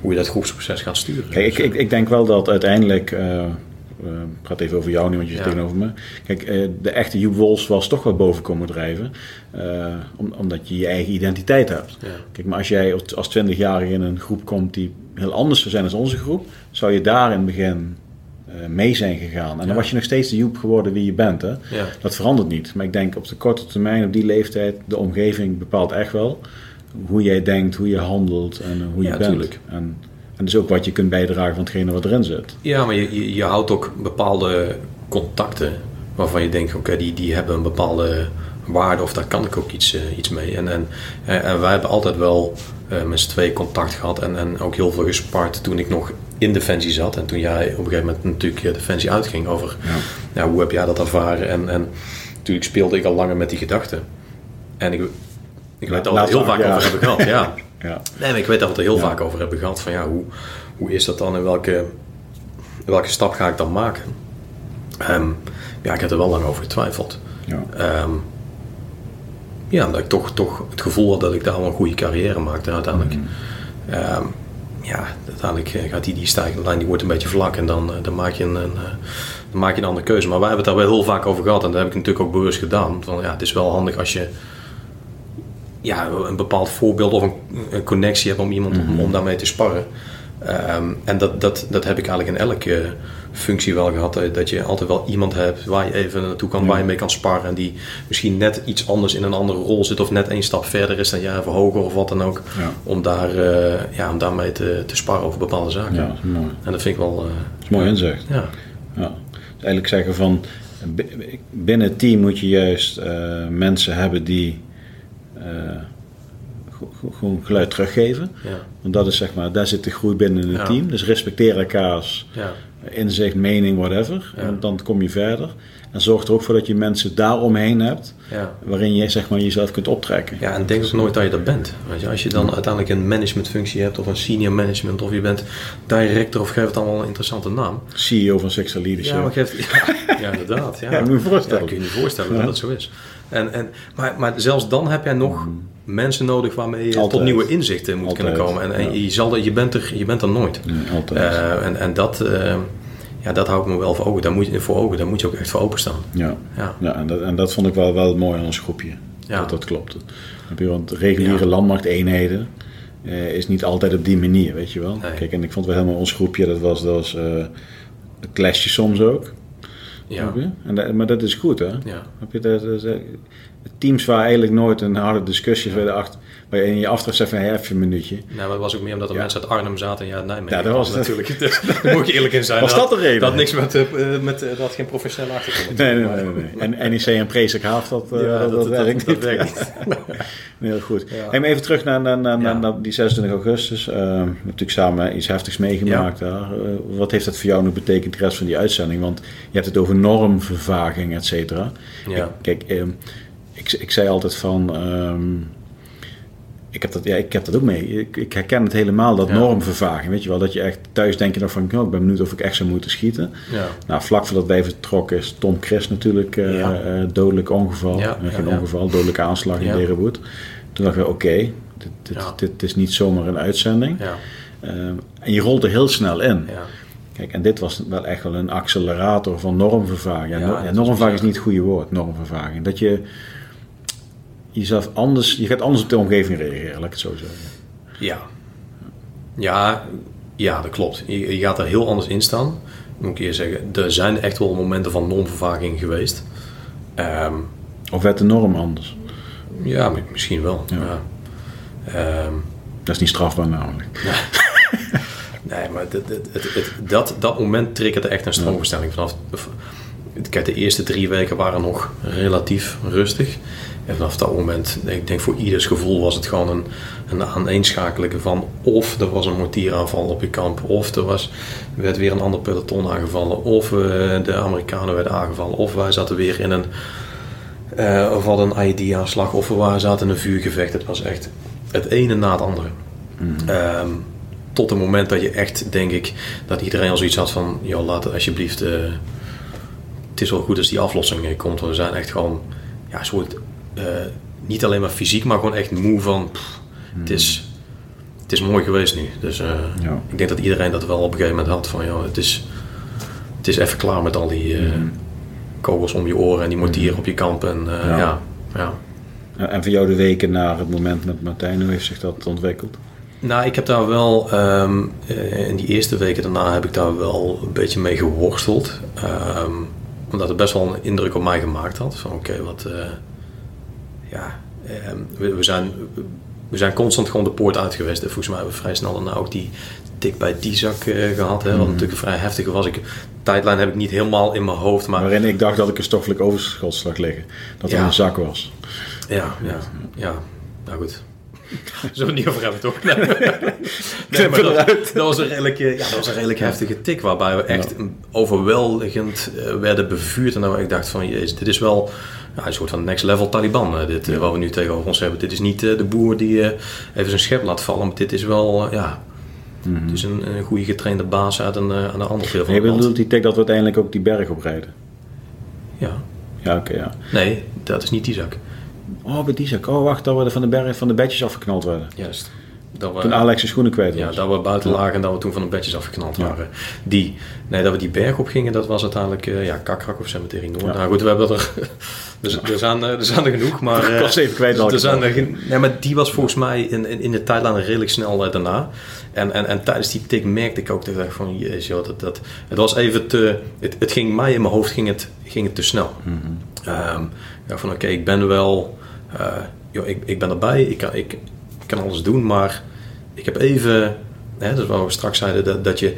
hoe je dat groepsproces gaat sturen. Kijk, ik, ik, ik denk wel dat uiteindelijk, eh, eh, ik praat even over jou nu, want je zit Ja. tegenover me. Kijk, eh, de echte Joep Wols was toch wel boven komen drijven, eh, om, omdat je je eigen identiteit hebt. Ja. Kijk, maar als jij als 20-jarige in een groep komt die heel anders zou zijn dan onze groep, zou je daar in het begin eh, mee zijn gegaan. En dan was je nog steeds de Joep geworden wie je bent. Hè? Ja. Dat verandert niet. Maar ik denk op de korte termijn, op die leeftijd, de omgeving bepaalt echt wel hoe jij denkt, hoe je handelt en eh, hoe je Ja, bent. En, en dus ook wat je kunt bijdragen van hetgene wat erin zit. Ja, maar je, je, je houdt ook bepaalde contacten waarvan je denkt, oké, die, die hebben een bepaalde waarde of daar kan ik ook iets, eh, iets mee. En, en, eh, en wij hebben altijd wel eh, met z'n twee contact gehad en, en ook heel veel gespart toen ik nog in Defensie zat. En toen jij op een gegeven moment natuurlijk eh, Defensie uitging over Ja. hoe heb jij dat ervaren. En, en natuurlijk speelde ik al langer met die gedachten. En ik, ik weet dat we het heel vaak over hebben gehad. Ja. [LAUGHS] Ja. Nee, maar ik weet dat we het heel Ja. vaak over hebben gehad. Van ja, hoe, hoe is dat dan en welke, welke stap ga ik dan maken? Ehm, ja, ik heb er wel lang over getwijfeld. Ja. Ehm, ja, omdat ik toch, toch het gevoel had dat ik daar wel een goede carrière maakte. Uiteindelijk, ehm, ja, uiteindelijk eh, gaat die, die stijgende lijn die wordt een beetje vlak. En dan, eh, dan, maak je een, een, eh, dan maak je een andere keuze. Maar wij hebben het daar wel heel vaak over gehad. En dat heb ik natuurlijk ook bewust gedaan. Van, ja, het is wel handig als je ja, een bepaald voorbeeld of een, een connectie hebt om iemand om, om daarmee te sparren. Ehm, en dat, dat, dat heb ik eigenlijk in elke functie wel gehad. eh, Dat je altijd wel iemand hebt waar je even naartoe kan, waar je mee kan sparren. En die misschien net iets anders in een andere rol zit. Of net één stap verder is dan jij, of hoger of wat dan ook. Ja. Om, daar, eh, ja, om daarmee te, te sparren over bepaalde zaken. ja, dat is mooi. En dat vind ik wel... eh, Dat is mooi inzicht. ja, Ja. Dus eigenlijk zeggen van bi- binnen het team moet je juist mensen hebben die gewoon geluid teruggeven. Ja. Want dat is zeg maar, daar zit de groei binnen het Ja. team. Dus respecteer elkaars Ja. Inzicht, mening, whatever. Ja. En dan kom je verder. En zorg er ook voor dat je mensen daaromheen hebt, Ja. waarin je zeg maar, jezelf kunt optrekken. Ja, en denk ook nooit dat je dat bent. Weet je, als je dan uiteindelijk een managementfunctie hebt of een senior management of je bent director of geef het allemaal een interessante naam. CEO van Sexual Leadership. Ja, maar ja, [LAUGHS] ja, inderdaad. Ja. Ja, moet je je voorstellen. Ja, kun je je voorstellen dat dat zo is. En, en, maar, maar zelfs dan heb jij nog mensen nodig waarmee je tot nieuwe inzichten moet Altijd, kunnen komen. En, en ja. je, zal, je, bent er, je bent er nooit. Altijd. Eh, en, en dat, eh, ja, dat hou ik me wel voor ogen. Daar moet je, voor ogen. Daar moet je ook echt voor openstaan. ja. Ja. Ja, en dat, en dat vond ik wel, wel mooi aan ons groepje. Ja. Dat dat je, want reguliere landmachteenheden eh, is niet altijd op die manier, weet je wel. Nee. Kijk, en ik vond wel helemaal ons groepje, dat was, dat was eh, een clashje soms ook. Ja. En dat- maar dat is goed, hè? Ja. Heb je dat, dat- dat- teams waar eigenlijk nooit een harde discussies werden achter, waar je in je aftreft van, hey, even een minuutje. Nou, maar dat was ook meer omdat er Ja. mensen uit Arnhem zaten en ja, Nijmegen. Ja, dat was het. natuurlijk. Dus, [LAUGHS] daar moet je eerlijk in zijn. Was dat de reden? Dat niks met, eh, met eh, dat geen professionele achtergrond. Nee, nee, nee. nee. En NEC en Prezik Haaf, dat, eh, Ja, dat, dat werkt dat werkt [LAUGHS] Heel goed. Maar even terug naar, naar, naar, naar die 26 augustus. Eh, we hebben natuurlijk samen iets heftigs meegemaakt daar. Eh, wat heeft dat voor jou nu betekend, de rest van die uitzending? Want je hebt het over normvervaging, et cetera. Ja. Kijk, ehm, ik, ik zei altijd van... ehm, ik, heb dat, ja, ik heb dat ook mee. Ik, ik herken het helemaal, dat Ja. normvervaging. Weet je wel, dat je echt thuis denk je nog van... Oh, ik ben benieuwd of ik echt zou moeten schieten. Ja. Nou, vlak voordat wij vertrokken is Tom Chris natuurlijk eh, Ja. eh, dodelijk ongeval. Eh, geen ongeval, dodelijke aanslag in Berenwoed. Toen dachten we, oké, dit, dit, is niet zomaar een uitzending. Ja. Eh, en je rolt er heel snel in. Ja. Kijk, en dit was wel echt wel een accelerator van normvervaging. Ja, normvervaging is niet het goede woord, normvervaging. Dat je jezelf anders, je gaat anders op de omgeving reageren, laat ik het zo zeggen. Ja. Ja, ja, dat klopt. Je, je gaat er heel anders in staan. Moet ik je zeggen, er zijn echt wel momenten van normvervaging geweest. Ehm, Of werd de norm anders? ja, mi- misschien wel. Ja. Ja. Ehm, Dat is niet strafbaar namelijk. [LAUGHS] nee, maar het- het- dat, dat moment triggerde echt een stroomverstelling. Vanaf, kijk, de eerste drie weken waren nog relatief rustig. En vanaf dat moment, ik denk voor ieders gevoel was het gewoon een, een aaneenschakeling van of er was een mortieraanval op je kamp, of er was, werd weer een ander peloton aangevallen, of eh, de Amerikanen werden aangevallen, of wij zaten weer in een, eh of hadden een IED-aanslag, of we waren, zaten in een vuurgevecht. Het was echt het ene na het andere. Ehm, tot het moment dat je echt, denk ik, dat iedereen al zoiets had van, joh, laat het alsjeblieft, eh, het is wel goed als die aflossing komt. Want we zijn echt gewoon, ja, een soort, eh, niet alleen maar fysiek, maar gewoon echt moe van, pff, het, is, het is mooi geweest nu. Dus eh, Ja. ik denk dat iedereen dat wel op een gegeven moment had van, joh, het is, het is even klaar met al die eh, kogels om je oren en die mortieren op je kamp. En Ja. ja. Ja, En voor jou de weken na het moment met Martijn, hoe heeft zich dat ontwikkeld? Nou, ik heb daar wel, ehm, eh, in die eerste weken daarna heb ik daar wel een beetje mee geworsteld. Ehm, omdat het best wel een indruk op mij gemaakt had. Van oké, wat, ja, ehm, we, we zijn, we zijn constant gewoon de poort uit geweest. Volgens mij hebben we vrij snel daarna ook die tik bij die zak eh, gehad. Hè, wat natuurlijk een vrij heftige was. Ik, tijdlijn heb ik niet helemaal in mijn hoofd, maar Waarin ik dacht dat ik een stoffelijk overschot zag liggen. Dat er Ja. een zak was. Ja, ja, ja. Nou goed. [LAUGHS] Zullen we het niet over hebben, toch? Nee, [LAUGHS] maar dat, dat was een redelijk, ja, dat was een redelijk heftige tik. Waarbij we echt overweldigend eh, werden bevuurd. En dan ik dacht van, jezus, dit is wel ja, een soort van next level Taliban. eh, dit, eh, wat we nu tegenover ons hebben. Dit is niet eh, de boer die even zijn schep laat vallen. Maar dit is wel, ja... Het is een, een goede getrainde baas uit een, aan de andere deel van land. bedoelt die tik dat we uiteindelijk ook die berg oprijden? Ja. Ja, oké, ja. Nee, dat is niet die zak. Oh, bij die zak. Oh, wacht, dat we van de berg van de bedjes afgeknald werden. Juist. Dat we, Toen Alex zijn schoenen kwijt was. Ja, dat we buiten lagen en dat we toen van de bedjes afgeknald Ja. waren. Die, nee, dat we die berg op gingen, dat was uiteindelijk uh, ja, Kakrak of Cemetery Noord. Ja. Nou goed, we hebben er, [LAUGHS] dus, er, zijn, er zijn er genoeg, maar... [LAUGHS] Ik was even kwijt welke er zijn er, geen- nee, maar die was volgens mij in, in, in de tijdlijn redelijk snel eh, daarna. En, en, en tijdens die tik merkte ik ook dat ik dacht van, jezus, joh, dat, dat, het was even te... Het, het ging mij in mijn hoofd ging het, ging het te snel. Ehm, ik dacht van, oké, ik ben wel... eh, joh, ik, ik ben erbij, ik kan, ik, ik kan alles doen, maar ik heb even, hè, dat is wat we straks zeiden, dat, dat, je,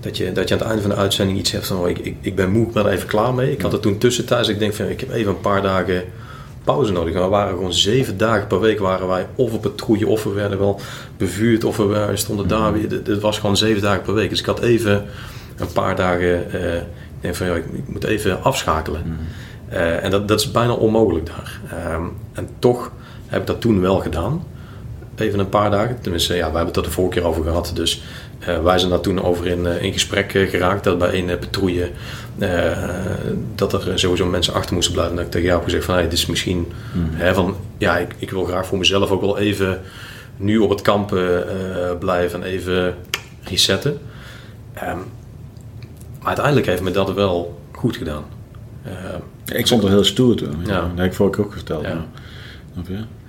dat, je, dat je aan het einde van de uitzending iets hebt van, oh, ik, ik, ik ben moe, ik ben er even klaar mee. Ik had het toen tussentijds, ik denk van, ik heb even een paar dagen pauze nodig. We waren gewoon zeven dagen per week waren wij of op patrouille, of we werden wel bevuurd, of we stonden daar weer. Het was gewoon zeven dagen per week. Dus ik had even een paar dagen, uh, ik denk van ja, ik, ik moet even afschakelen. Uh, en dat, dat is bijna onmogelijk daar. Um, en toch heb ik dat toen wel gedaan. Even een paar dagen. Tenminste, ja, we hebben het er de vorige keer over gehad. Dus uh, wij zijn daar toen over in, in gesprek geraakt. Dat bij een patrouille dat er sowieso mensen achter moesten blijven. En dat ik tegen jou heb gezegd van hey, dit is misschien mm. hè, van ja, ik, ik wil graag voor mezelf ook wel even nu op het kamp blijven en even resetten. Um, maar uiteindelijk heeft me dat wel goed gedaan. Uh, ik vond het heel stoer toen. Ja. Dat heb ik vorige ook verteld. Ja.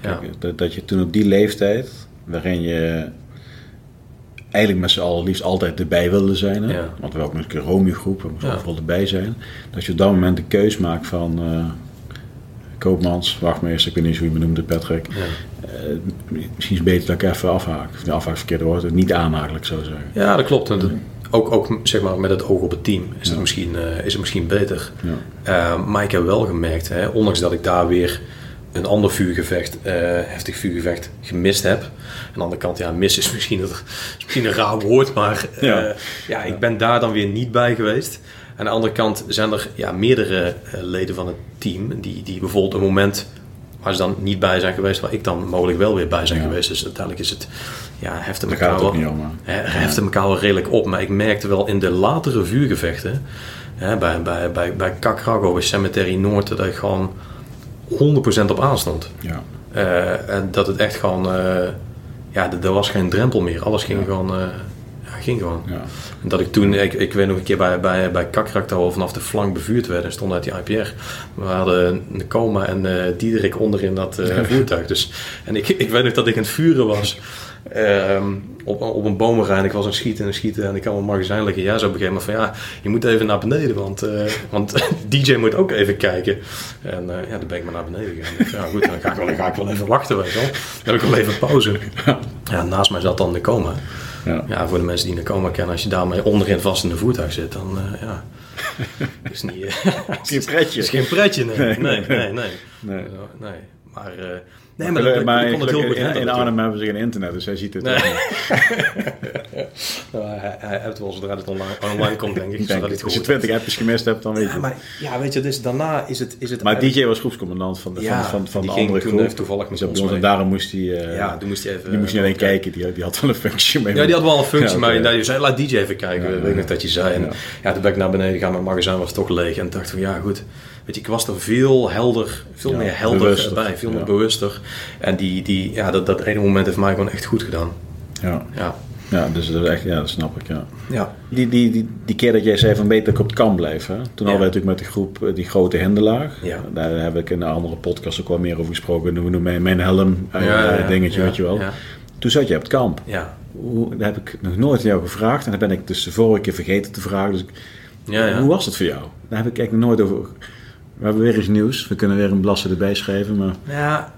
Ja. Dat, dat je toen op die leeftijd, waarin je eigenlijk met z'n allen liefst altijd erbij wilde zijn. Hè? Ja. Want we ook nog een keer Romeo-groep, we moesten ja. overal erbij zijn. Dat je op dat moment de keus maakt van uh, koopmans, wachtmeester, ik weet niet hoe je me noemde, Patrick. Ja. Uh, misschien is het beter dat ik even afhaak. Of de afhaak verkeerde woord, niet aanmakelijk zou zeggen. Ja, dat klopt ook, ook zeg maar, met het oog op het team is, het, misschien, uh, is het misschien beter. Ja. Maar ik heb wel gemerkt, hè, ondanks dat ik daar weer een ander vuurgevecht, uh, heftig vuurgevecht gemist heb. Aan de andere kant, ja, mis is misschien, een, is misschien een raar woord, maar ja. ja. ik ben daar dan weer niet bij geweest. Aan de andere kant zijn er ja, meerdere leden van het team die, die bijvoorbeeld een moment waar ze dan niet bij zijn geweest, waar ik dan mogelijk wel weer bij zijn geweest. Dus uiteindelijk is het, ja, heften elkaar, wel, heften elkaar wel redelijk op. Maar ik merkte wel in de latere vuurgevechten, hè, bij, bij, bij, bij Kakrago, bij Cemetery Noord, dat ik gewoon 100% op aanstond. Ja. Uh, en dat het echt gewoon, uh, ja, er was geen drempel meer. Alles ging gewoon uh, ging gewoon. Ja. En dat ik toen, ik, ik weet nog een keer bij, bij, bij Kakrak dat we vanaf de flank bevuurd werden en stond uit die IPR. We hadden een coma en Diederik onderin dat uh, voertuig. Dus, en ik, ik weet nog dat ik aan het vuren was. Um, op, op een bomenrijn. Ik was aan het schieten en schieten en ik kan een magazijn liggen. Ja, zo een gegeven moment van ja, je moet even naar beneden, want, uh, want [LAUGHS] DJ moet ook even kijken. En uh, ja, dan ben ik maar naar beneden gegaan. Ja, goed, dan ga ik wel, ga ik wel even wachten, weet je wel. Dan heb ik wel even pauze. Ja, naast mij zat dan de coma. Ja. ja, voor de mensen die de coma kennen, als je daarmee onderin vast in de voertuig zit, dan uh, ja. [LAUGHS] is niet. Geen pretje. is geen pretje, nee. Nee, nee, nee. nee. nee. nee. Maar. Nee, maar, maar kon het heel goed in, in Arnhem hebben ze geen internet, dus hij ziet het. Nee. [LAUGHS] [LAUGHS] nou, hij, hij hebt wel zodra het online, online komt, denk ik. denk het als je 20 appjes gemist hebt, dan weet je. Ja, maar, ja, weet je, dus daarna is het. Is het maar DJ was groepscommandant van de, ja, van, van, van de andere groep. Toevallig met ons. En daarom moest hij. Uh, ja, toen moest hij even. Die moest niet alleen kijken, die, die had wel een functie mee. Ja, die had wel een functie, maar nou, je zei, laat DJ even kijken. Ja, weet ik nog dat je zei. En ja, toen ben ik naar beneden gegaan, mijn magazijn was toch leeg. En dacht van ja, goed. Weet je, ik was er veel helder, veel meer helder bewuster. bij, veel meer bewuster. En die, die, ja, dat, dat ene moment heeft mij gewoon echt goed gedaan. Ja. ja. Ja, dus dat, is echt, ja, dat snap ik, ja. ja. Die, die, die, die keer dat jij zei van beter dat ik op het kamp blijf, hè? toen hadden wij natuurlijk met de groep eh, die grote hindelaar. Ja. Daar heb ik in een andere podcast ook wel meer over gesproken. Noemen mijn, mijn helm, uh, ja, dingetje, weet je wel. Toen zat je op het kamp. Ja. Hoe, daar heb ik nog nooit aan jou gevraagd. En dan ben ik dus de vorige keer vergeten te vragen. Dus ja, Hoe was het voor jou? Daar heb ik eigenlijk nooit over we hebben weer eens nieuws. We kunnen weer een blassen erbij schrijven. Maar... Ja,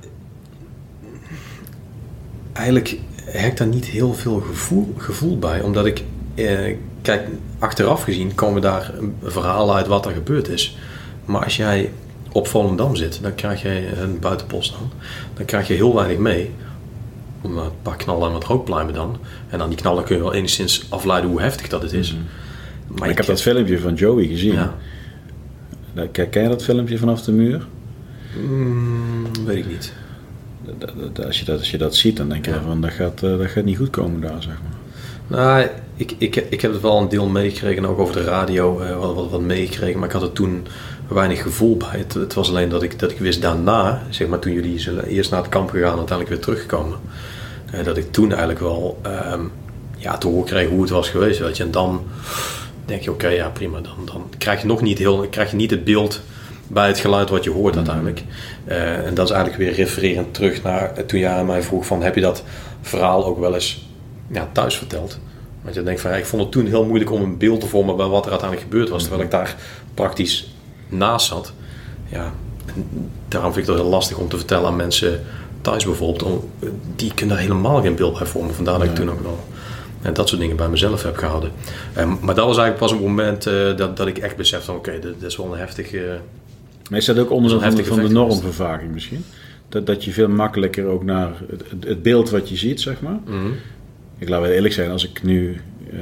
eigenlijk heb ik daar niet heel veel gevoel, gevoel bij. Omdat ik, eh, kijk, achteraf gezien komen daar verhalen uit wat er gebeurd is. Maar als jij op Volendam zit, dan krijg je een buitenpost dan. Dan krijg je heel weinig mee. Om een paar knallen en wat rookpluimen dan. En aan die knallen kun je wel enigszins afleiden hoe heftig dat het is. Mm -hmm. Maar ik, heb dat filmpje van Joey gezien. Ja. Kijk, ken je dat filmpje vanaf de muur? Mm, weet ik niet. Als je dat, als je dat ziet, dan denk je van dat gaat, eh, dat gaat niet goed komen daar, zeg maar. Nou, ik, ik, ik heb het wel een deel meegekregen, ook over de radio uh, wat, wat, wat meegekregen, maar ik had er toen weinig gevoel bij. Het, het, was alleen dat ik, dat ik wist daarna, zeg maar toen jullie zullen eerst naar het kamp gegaan en uiteindelijk weer teruggekomen, uh, dat ik toen eigenlijk wel um, ja, te horen kreeg hoe het was geweest, weet je. En dan denk je, oké, ja prima, dan, dan krijg je nog niet, heel, krijg je niet het beeld bij het geluid wat je hoort mm. uiteindelijk. Uh, en dat is eigenlijk weer refererend terug naar eh, toen jij aan mij vroeg van, heb je dat verhaal ook wel eens ja, thuis verteld? Want je denkt van, ja, ik vond het toen heel moeilijk om een beeld te vormen bij wat er uiteindelijk gebeurd was, terwijl ik daar praktisch naast zat. Ja, daarom vind ik het heel lastig om te vertellen aan mensen thuis bijvoorbeeld, die kunnen daar helemaal geen beeld bij vormen. Vandaar dat ik toen ook wel en dat soort dingen bij mezelf heb gehouden. Um, maar dat was eigenlijk pas een moment uh, dat, dat ik echt besefte van oké, okay, dit, dit, is wel een heftig, uh, Maar is dat ook onderdeel van, van de normvervaging misschien? Dat, dat je veel makkelijker ook naar het, beeld wat je ziet, zeg maar. Mhm. Ik laat wel eerlijk zijn, als ik nu eh,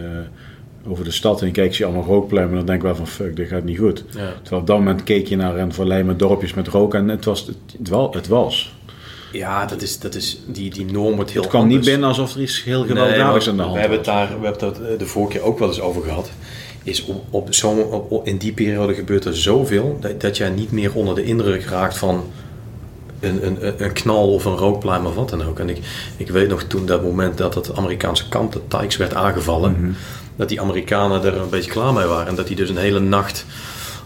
over de stad heen kijk, zie je allemaal rookpluimen, dan denk ik wel van fuck, dit gaat niet goed. Ja. Terwijl op dat moment keek je naar een met dorpjes met rook en het was. Het, het, wel, het was. Ja, dat is, dat is, die, die norm wordt heel Het kwam niet binnen alsof er iets heel Nee, gewelddadigs maar aan de hand we hebben het daar, we hebben het daar de vorige keer ook wel eens over gehad. Is op, op op- in die periode gebeurt er zoveel dat, dat jij niet meer onder de indruk raakt van een, een, een- een knal of een rookpluim of wat dan ook. En ik, ik weet nog toen dat moment dat het Amerikaanse kamp, de Tykes, werd aangevallen, Mhm. dat die Amerikanen er een beetje klaar mee waren. En dat die dus een hele nacht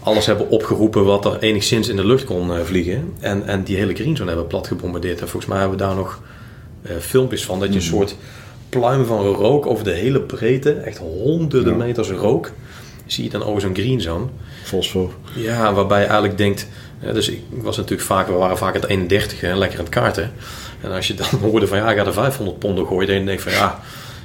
alles hebben opgeroepen wat er enigszins in de lucht kon eh, vliegen. En, en die hele greenzone hebben plat gebombardeerd. En volgens mij hebben we daar nog eh, filmpjes van. Dat je een soort pluim van rook over de hele breedte, echt honderden Ja. meters rook, zie je dan over zo'n greenzone. Fosfor. Ja, waarbij je eigenlijk denkt... hè, dus ik was natuurlijk vaak, we waren vaak aan het 31, hè, lekker aan het kaarten. En als je dan [LAUGHS] hoorde van ja, ik ga er 500 pond gooien, dan denk je van ja...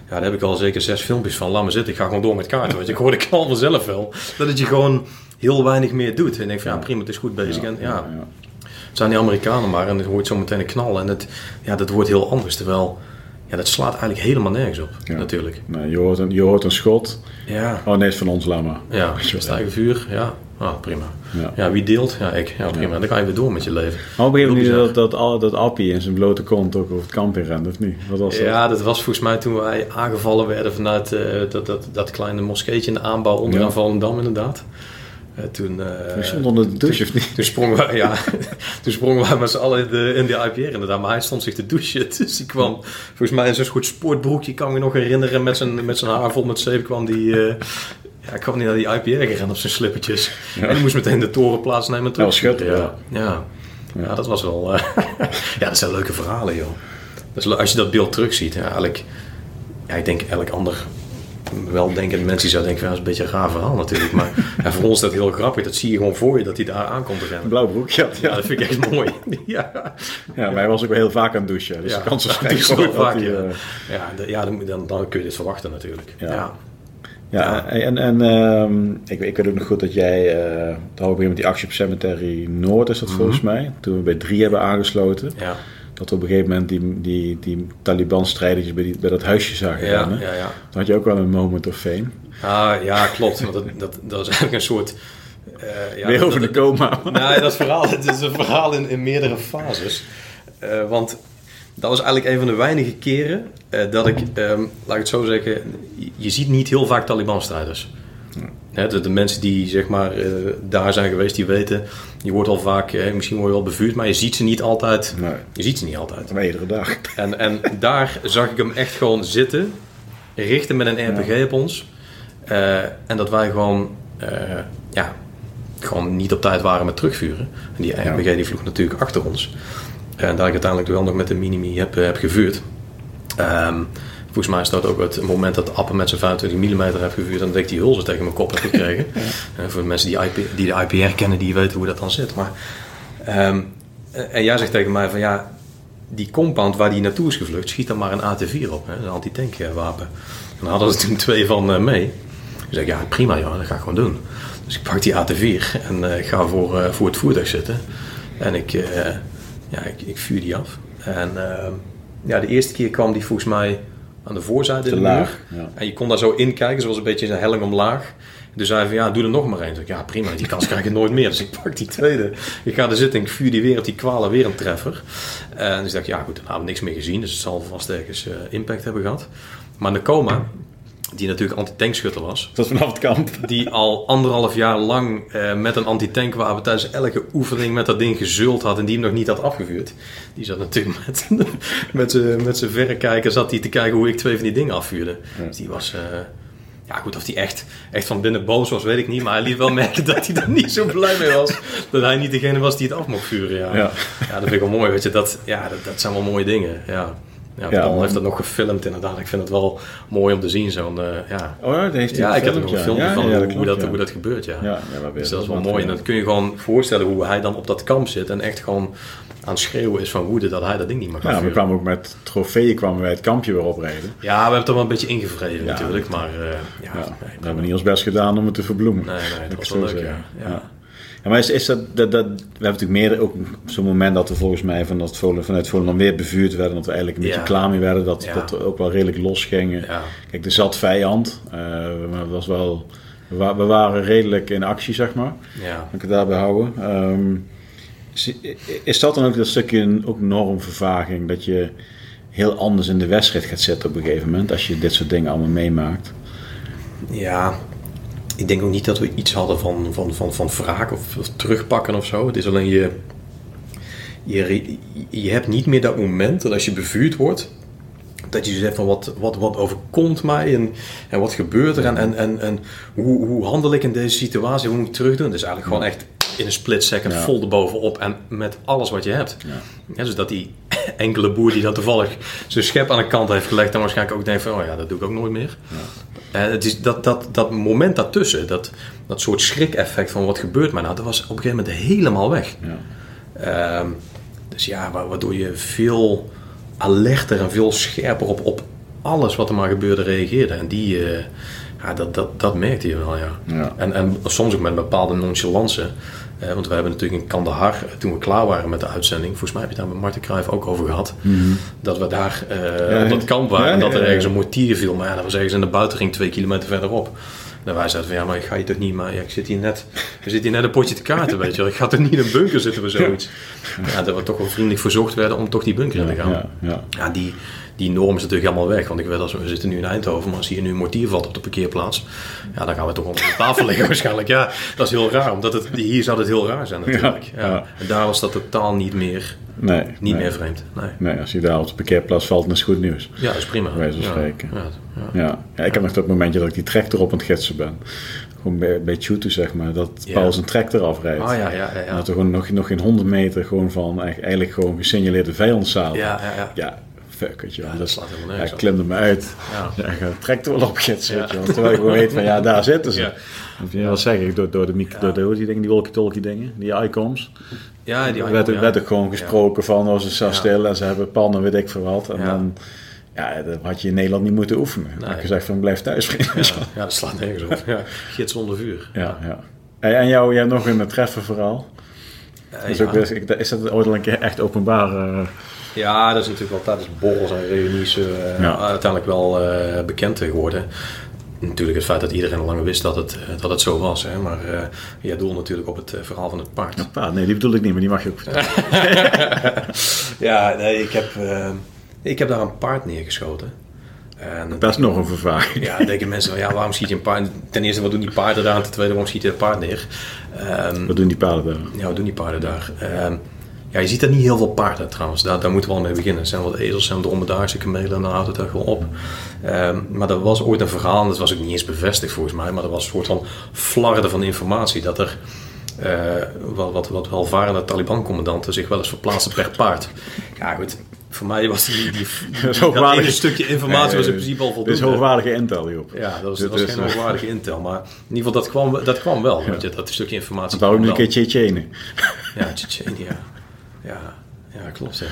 Ja, daar heb ik al zeker zes filmpjes van. Laat me zitten, ik ga gewoon door met kaarten. Want je ik hoorde ik al vanzelf wel. Dat het je gewoon heel weinig meer doet. En je denkt van ja, prima, het is goed bezig. en ja, het zijn die Amerikanen maar. En het hoort zo meteen een knal. En het, ja, dat wordt heel anders. Terwijl, ja, dat slaat eigenlijk helemaal nergens op. Ja. Natuurlijk. Nee, je, hoort een, je hoort een schot. Ja, Oh nee, het is van ons, laat maar. ja stijgen vuur. Ja, ah, prima. Ja. Ja, wie deelt? Ja, ik. Ja, prima. Dan ga je weer door met je leven. Maar op een gegeven moment dat, dat, dat Appie in zijn blote kont ook over het kamp in rende, of niet? Wat was dat? Ja, dat was volgens mij toen wij aangevallen werden vanuit eh, dat, dat, dat kleine moskeetje in de aanbouw onderaan. Volendam inderdaad. Eh, toen, eh, Hij stond onder de douche, of niet? toen sprongen wij, [LAUGHS] ja, toen sprongen wij met z'n allen in de, in de IPR inderdaad. Maar hij stond zich te douchen. [LAUGHS] Dus die kwam volgens mij in zo'n goed sportbroekje. Ik kan me nog herinneren. Met zijn, met zijn haar vol met zeep kwam die... eh, ja, ik kwam niet naar die IPR gerend op zijn slippertjes. En die moest meteen de toren plaatsnemen en Ja, was terug. schitterend, ja. Ja. Ja, dat was wel... [LAUGHS] ja, dat zijn leuke verhalen, joh. Dus als je dat beeld terugziet, ja, eigenlijk... Ja, ik denk elk ander weldenkend mens die zou denken, dat is een beetje een raar verhaal natuurlijk. Maar [LAUGHS] ja, voor ons is dat heel grappig. Dat zie je gewoon voor je, dat hij daar aankomt te rennen. blauw broekje Ja, ja. dat vind ik echt mooi. [LAUGHS] ja, Ja, maar hij was ook wel heel vaak aan het douchen. Dus Ja, de kans [LAUGHS] groot wel dat vaak, ja. eh, ja, ja dan, dan, dan kun je dit verwachten natuurlijk. Ja. Ja. Ja, en, en ehm, ik, ik weet ook nog goed dat jij, eh daar op een met die actie op Cemetery Noord is dat Mhm. volgens mij, toen we bij drie hebben aangesloten, Ja, dat we op een gegeven moment die, die, die Taliban-strijders bij, die- bij dat huisje zagen ja, gaan. ja, ja. Dan had je ook wel een moment of fame. Ah, ja, klopt. Want dat, dat, dat is eigenlijk een soort... eh, ja, Weer dat- over de coma. Nee, dat verhaal, het is een verhaal in, in meerdere fases. Eh, want dat was eigenlijk een van de weinige keren eh, dat ik, ehm, laat ik het zo zeggen, je- ziet niet heel vaak Taliban-strijders. De, de mensen die zeg maar daar zijn geweest, die weten, je wordt al vaak, eh, misschien word je wel bevuurd, maar je ziet ze niet altijd. Nee, Je ziet ze niet altijd. maar iedere dag. En, en daar zag ik hem echt gewoon zitten, richten met een RPG op ons. Eh, en dat wij gewoon, eh, ja, gewoon niet op tijd waren met terugvuren. En die RPG die vloog natuurlijk achter ons. En daar ik uiteindelijk wel nog met de Minimi heb, eh, heb gevuurd. Ehm, volgens mij is dat ook het moment dat Appen met zijn 25 mm heeft gevuurd. En dat ik die hulzen tegen mijn kop heb gekregen. [LAUGHS] En voor de mensen die, IP, die de IPR kennen, die weten hoe dat dan zit. Maar, ehm, en jij zegt tegen mij van ja, die compound waar die naartoe is gevlucht, schiet dan maar een AT-4 op, hè, een antitankwapen. En daar hadden ze toen twee van eh, mee. Ik zeg, ja prima joh, dat ga ik gewoon doen. Dus ik pak die AT-4 en eh, ik ga voor, eh, voor het voertuig zitten. En ik, eh, ja, ik, ik vuur die af. En eh, ja, de eerste keer kwam die volgens mij aan de voorzijde in de laag, muur. ja. En je kon daar zo in kijken, zoals een beetje een helling omlaag. Dus hij van ja, doe er nog maar één. Dus ja, prima, die kans krijg ik nooit meer. Dus ik pak die tweede. Ik ga er zitten en ik vuur die weer op die kwalen, weer een treffer. En dus dacht ik, ja goed, dan hebben we niks meer gezien. Dus het zal vast ergens eh, impact hebben gehad. Maar Nakoma, die natuurlijk anti-tankschutter was, Dat vanaf het kamp. die al anderhalf jaar lang eh, met een antitankwapens tijdens elke oefening met dat ding gezult had en die hem nog niet had afgevuurd. Die zat natuurlijk met, [LAUGHS] met zijn verrekijker zat hij te kijken hoe ik twee van die dingen afvuurde. Dus die was... eh, ja goed, of hij echt, echt van binnen boos was, weet ik niet. Maar hij liet wel merken dat hij er niet zo blij mee was. Dat hij niet degene was die het af mocht vuren. Ja, Ja. ja. dat vind ik wel mooi. Weet je. Dat, ja, dat, dat zijn wel mooie dingen. Ja. Ja, man. heeft dat nog gefilmd inderdaad. Ik vind het wel mooi om te zien. Zo'n, eh, ja, Oh ja, dat heeft hij ja, ik heb er gefilmd, nog een filmpje ja. van Ja, hoe, klopt, hoe, dat, hoe dat gebeurt. Ja. Ja, weer dus dat is wel mooi. En dan kun je gewoon voorstellen hoe hij dan op dat kamp zit en echt gewoon aan het schreeuwen is van woede dat hij dat ding niet meer kan Ja, we kwamen ook met trofeeën kwamen wij het kampje weer oprijden. Ja, we hebben het er wel een beetje ingevreden natuurlijk, maar eh, ja, nee, we hebben niet ons best gedaan om het te verbloemen. nee, nee, dat was wel leuk, ja. Ja. Maar is, is dat, dat, dat, we hebben natuurlijk meer ook zo'n moment dat we volgens mij van dat Volendam, vanuit Volendam weer bevuurd werden. Dat we eigenlijk een beetje klaar mee werden. Dat dat we ook wel redelijk los gingen. Ja. Kijk, er zat vijand. eh, maar het was wel, we, wa- we waren redelijk in actie, zeg maar. Ja. Ik het daarbij houden. Ehm, is, is dat dan ook dat stukje ook normvervaging? Dat je heel anders in de wedstrijd gaat zitten op een gegeven moment. Als je dit soort dingen allemaal meemaakt. Ja, ik denk ook niet dat we iets hadden van, van, van, van wraak of, of terugpakken of zo. Het is alleen je, je, je hebt niet meer dat moment dat als je bevuurd wordt, dat je zegt van wat, wat, wat overkomt mij en, en wat gebeurt er en, en, en, en hoe, hoe handel ik in deze situatie, hoe moet ik terug doen. Dus eigenlijk gewoon echt in een split second Ja. vol erbovenop en met alles wat je hebt. Ja. Ja, dus dat die [LAUGHS] enkele boer die dat toevallig zijn schep aan de kant heeft gelegd, dan waarschijnlijk ook denkt van, oh ja, dat doe ik ook nooit meer. Eh, het is dat, dat, dat moment daartussen, dat, dat soort schrik-effect van wat gebeurt mij nou, dat was op een gegeven moment helemaal weg. Ja. Ehm, dus ja, wa- waardoor je veel alerter en veel scherper op, op alles wat er maar gebeurde reageerde. En die, eh, ja, dat, dat, dat merkte je wel, ja. Ja. En, en soms ook met een bepaalde nonchalance. Eh, want we hebben natuurlijk in Kandahar, eh, toen we klaar waren met de uitzending, volgens mij heb je daar met Martin Cruijff ook over gehad, dat we daar eh, Mhm. Ja, op dat kamp waren ja, en dat er ergens een mortier viel. Maar ja, dat was ergens in de buitenring twee kilometer verderop. En wij zeiden van ja, maar ik ga je toch niet, maar ja, ik zit hier net, we zitten hier net een potje te kaarten, [LAUGHS] weet je wel. Ik ga toch niet in een bunker zitten of zoiets. Ja, dat we toch wel vriendelijk verzocht werden om toch die bunker in te gaan. Ja, ja. Ja, die, die norm is natuurlijk helemaal weg. Want ik weet als we, we zitten nu in Eindhoven, maar als hier nu een mortier valt op de parkeerplaats, ja, dan gaan we toch onder de tafel liggen [LAUGHS] waarschijnlijk. Ja, dat is heel raar, omdat het, hier zou het heel raar zijn natuurlijk. Ja. En daar was dat totaal niet meer, Nee, niet nee. meer vreemd. Nee. Nee, als je daar op de parkeerplaats valt, dan is het goed nieuws. Ja, dat is prima. Bij wijze spreken. Ja, ja. Ja. ja, ik heb nog dat momentje dat ik die tractor op aan het gidsen ben. Gewoon bij, Chutu, zeg maar. Dat Ja. Paul zijn tractor afrijdt. Ah, ja, ja, ja. Dat er gewoon nog, nog geen 100 meter gewoon van eigenlijk, eigenlijk gewoon gesignaleerde vijandzaal. ja, ja. ja. Fuck, weet je wel. Ja, dat slaat helemaal nergens ja, op. klemde me uit. Ja. Ja, ik de tractor wel opgidsen, Ja. weet je wel. Terwijl ik gewoon weet van, ja, daar zitten ze. Ja. Of je wel zeggen, door, door de, mic- door de, die dingen, die walkie-talkie dingen, die icons. Ja, die Er werd, ja. werd ook gewoon gesproken van, oh, ze staan stil en ze hebben pannen, weet ik veel wat. En Ja. dan, ja, dat had je in Nederland niet moeten oefenen. Dan Nee. ik gezegd van, blijf thuis. Ja, ja, dat slaat nergens op. Ja. Gids zonder vuur. Ja, ja. En jou, jij nog een treffer verhaal. Eh, Dat is, ja. ook, is dat ooit al een keer echt openbaar? eh, Ja, dat is natuurlijk wel tijdens borrels en reunies eh, Ja. uiteindelijk wel eh, bekend geworden. Natuurlijk het feit dat iedereen al lang wist dat het, eh, dat het zo was. Hè? Maar eh jij doelt natuurlijk op het verhaal van het paard. paard? Nee, die bedoel ik niet, maar die mag je ook vertellen. [LAUGHS] Ja, nee, ik heb, ik heb daar een paard neergeschoten. En Dat is nog een vervaging. ja, denken mensen van ja, waarom schiet je een paard? Ten eerste, wat doen die paarden daar? En ten tweede, waarom schiet je het paard neer? Ehm, Wat doen die paarden daar? Ja, wat doen die paarden daar? Ehm, ja, je ziet er niet heel veel paarden trouwens. Daar, daar moeten we al mee beginnen. Er zijn wat ezels, zijn dromedaarse kamelen en dan houdt het er gewoon op. Ehm, maar er was ooit een verhaal, en dat was ook niet eens bevestigd volgens mij, maar er was een soort van flarden van informatie dat er eh, wat, wat, wat welvarende Taliban-commandanten zich wel eens verplaatsten per paard. Ja, goed. Voor mij was die, die, [LAUGHS] stukje informatie was in principe al voldoende. is hoogwaardige intel, Job. Ja, dat was, dat geen eh, hoogwaardige intel. Maar in ieder geval, dat kwam, dat kwam wel. weet je, dat stukje informatie Waarom een keer Tsjetsjenen? Ja, Tsjetsjenië. Ja, ja, klopt. Ja.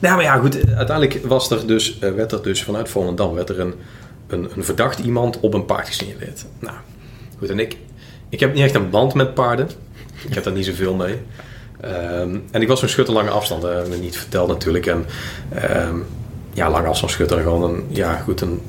Nou, maar ja, goed. Uiteindelijk was er dus, eh, werd er dus vanuit Volendam werd er een, een, een verdacht iemand op een paard gesignaleerd. Nou, goed. En ik, ik heb niet echt een band met paarden. Ik heb daar niet zoveel mee. Ehm, en ik was zo'n schutter lange afstand. Dat niet verteld natuurlijk. En ehm, ja, lange afstand schutter. Gewoon een, ja, goed, een,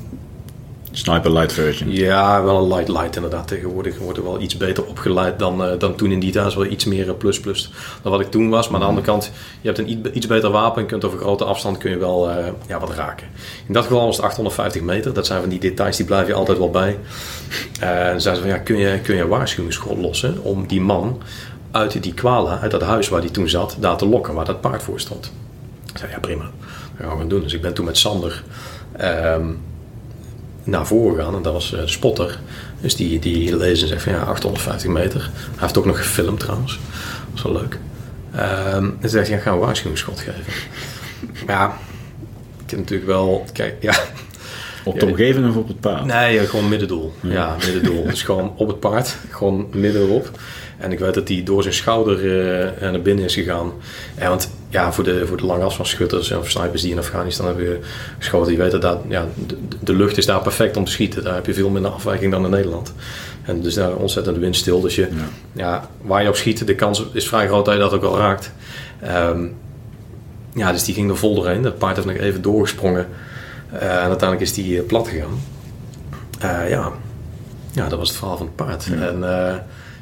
Sniper light version. ja, wel een light light inderdaad. Tegenwoordig worden wel iets beter opgeleid dan, eh, dan toen in die tijd. wel iets meer eh, plus plus dan wat ik toen was. Maar aan de andere kant, je hebt een iets, beter wapen en kunt over grote afstand kun je wel eh, ja, wat raken. In dat geval was het 850 meter. Dat zijn van die details, die blijf je altijd wel bij. Eh, en zeiden ze van ja, kun je, kun je waarschuwingsschot lossen om die man uit die kwala, uit dat huis waar hij toen zat, daar te lokken, waar dat paard voor stond. Ik zei ja prima, dat gaan we doen. Dus ik ben toen met Sander ehm, naar voren gegaan en dat was eh, spotter. Dus die, die lezen en zegt van ja, 850 meter. Hij heeft ook nog gefilmd trouwens. Dat was wel leuk. Ehm en toen zegt hij, ja, ga een waarschuwingsschot geven. [LAUGHS] ja, ik heb natuurlijk wel, kijk, ja, Op de omgeving of op het paard? Nee, gewoon middendoel. Ja, middendoel. Dus gewoon op het paard, gewoon midden erop. En ik weet dat hij door zijn schouder eh, naar binnen is gegaan. En want ja, voor de, voor de lange afstandsschutters en snipers die in Afghanistan hebben geschoten, die weten dat ja, de, lucht is daar perfect om te schieten. Daar heb je veel minder afwijking dan in Nederland. En dus daar ontzettend windstil. Dus je, ja. ja. waar je op schiet, de kans is vrij groot dat je dat ook wel raakt. Ehm, ja, dus die ging er vol doorheen. Dat paard heeft nog even doorgesprongen. Uh, en uiteindelijk is die plat gegaan. ja. ja, dat was het verhaal van het paard. En,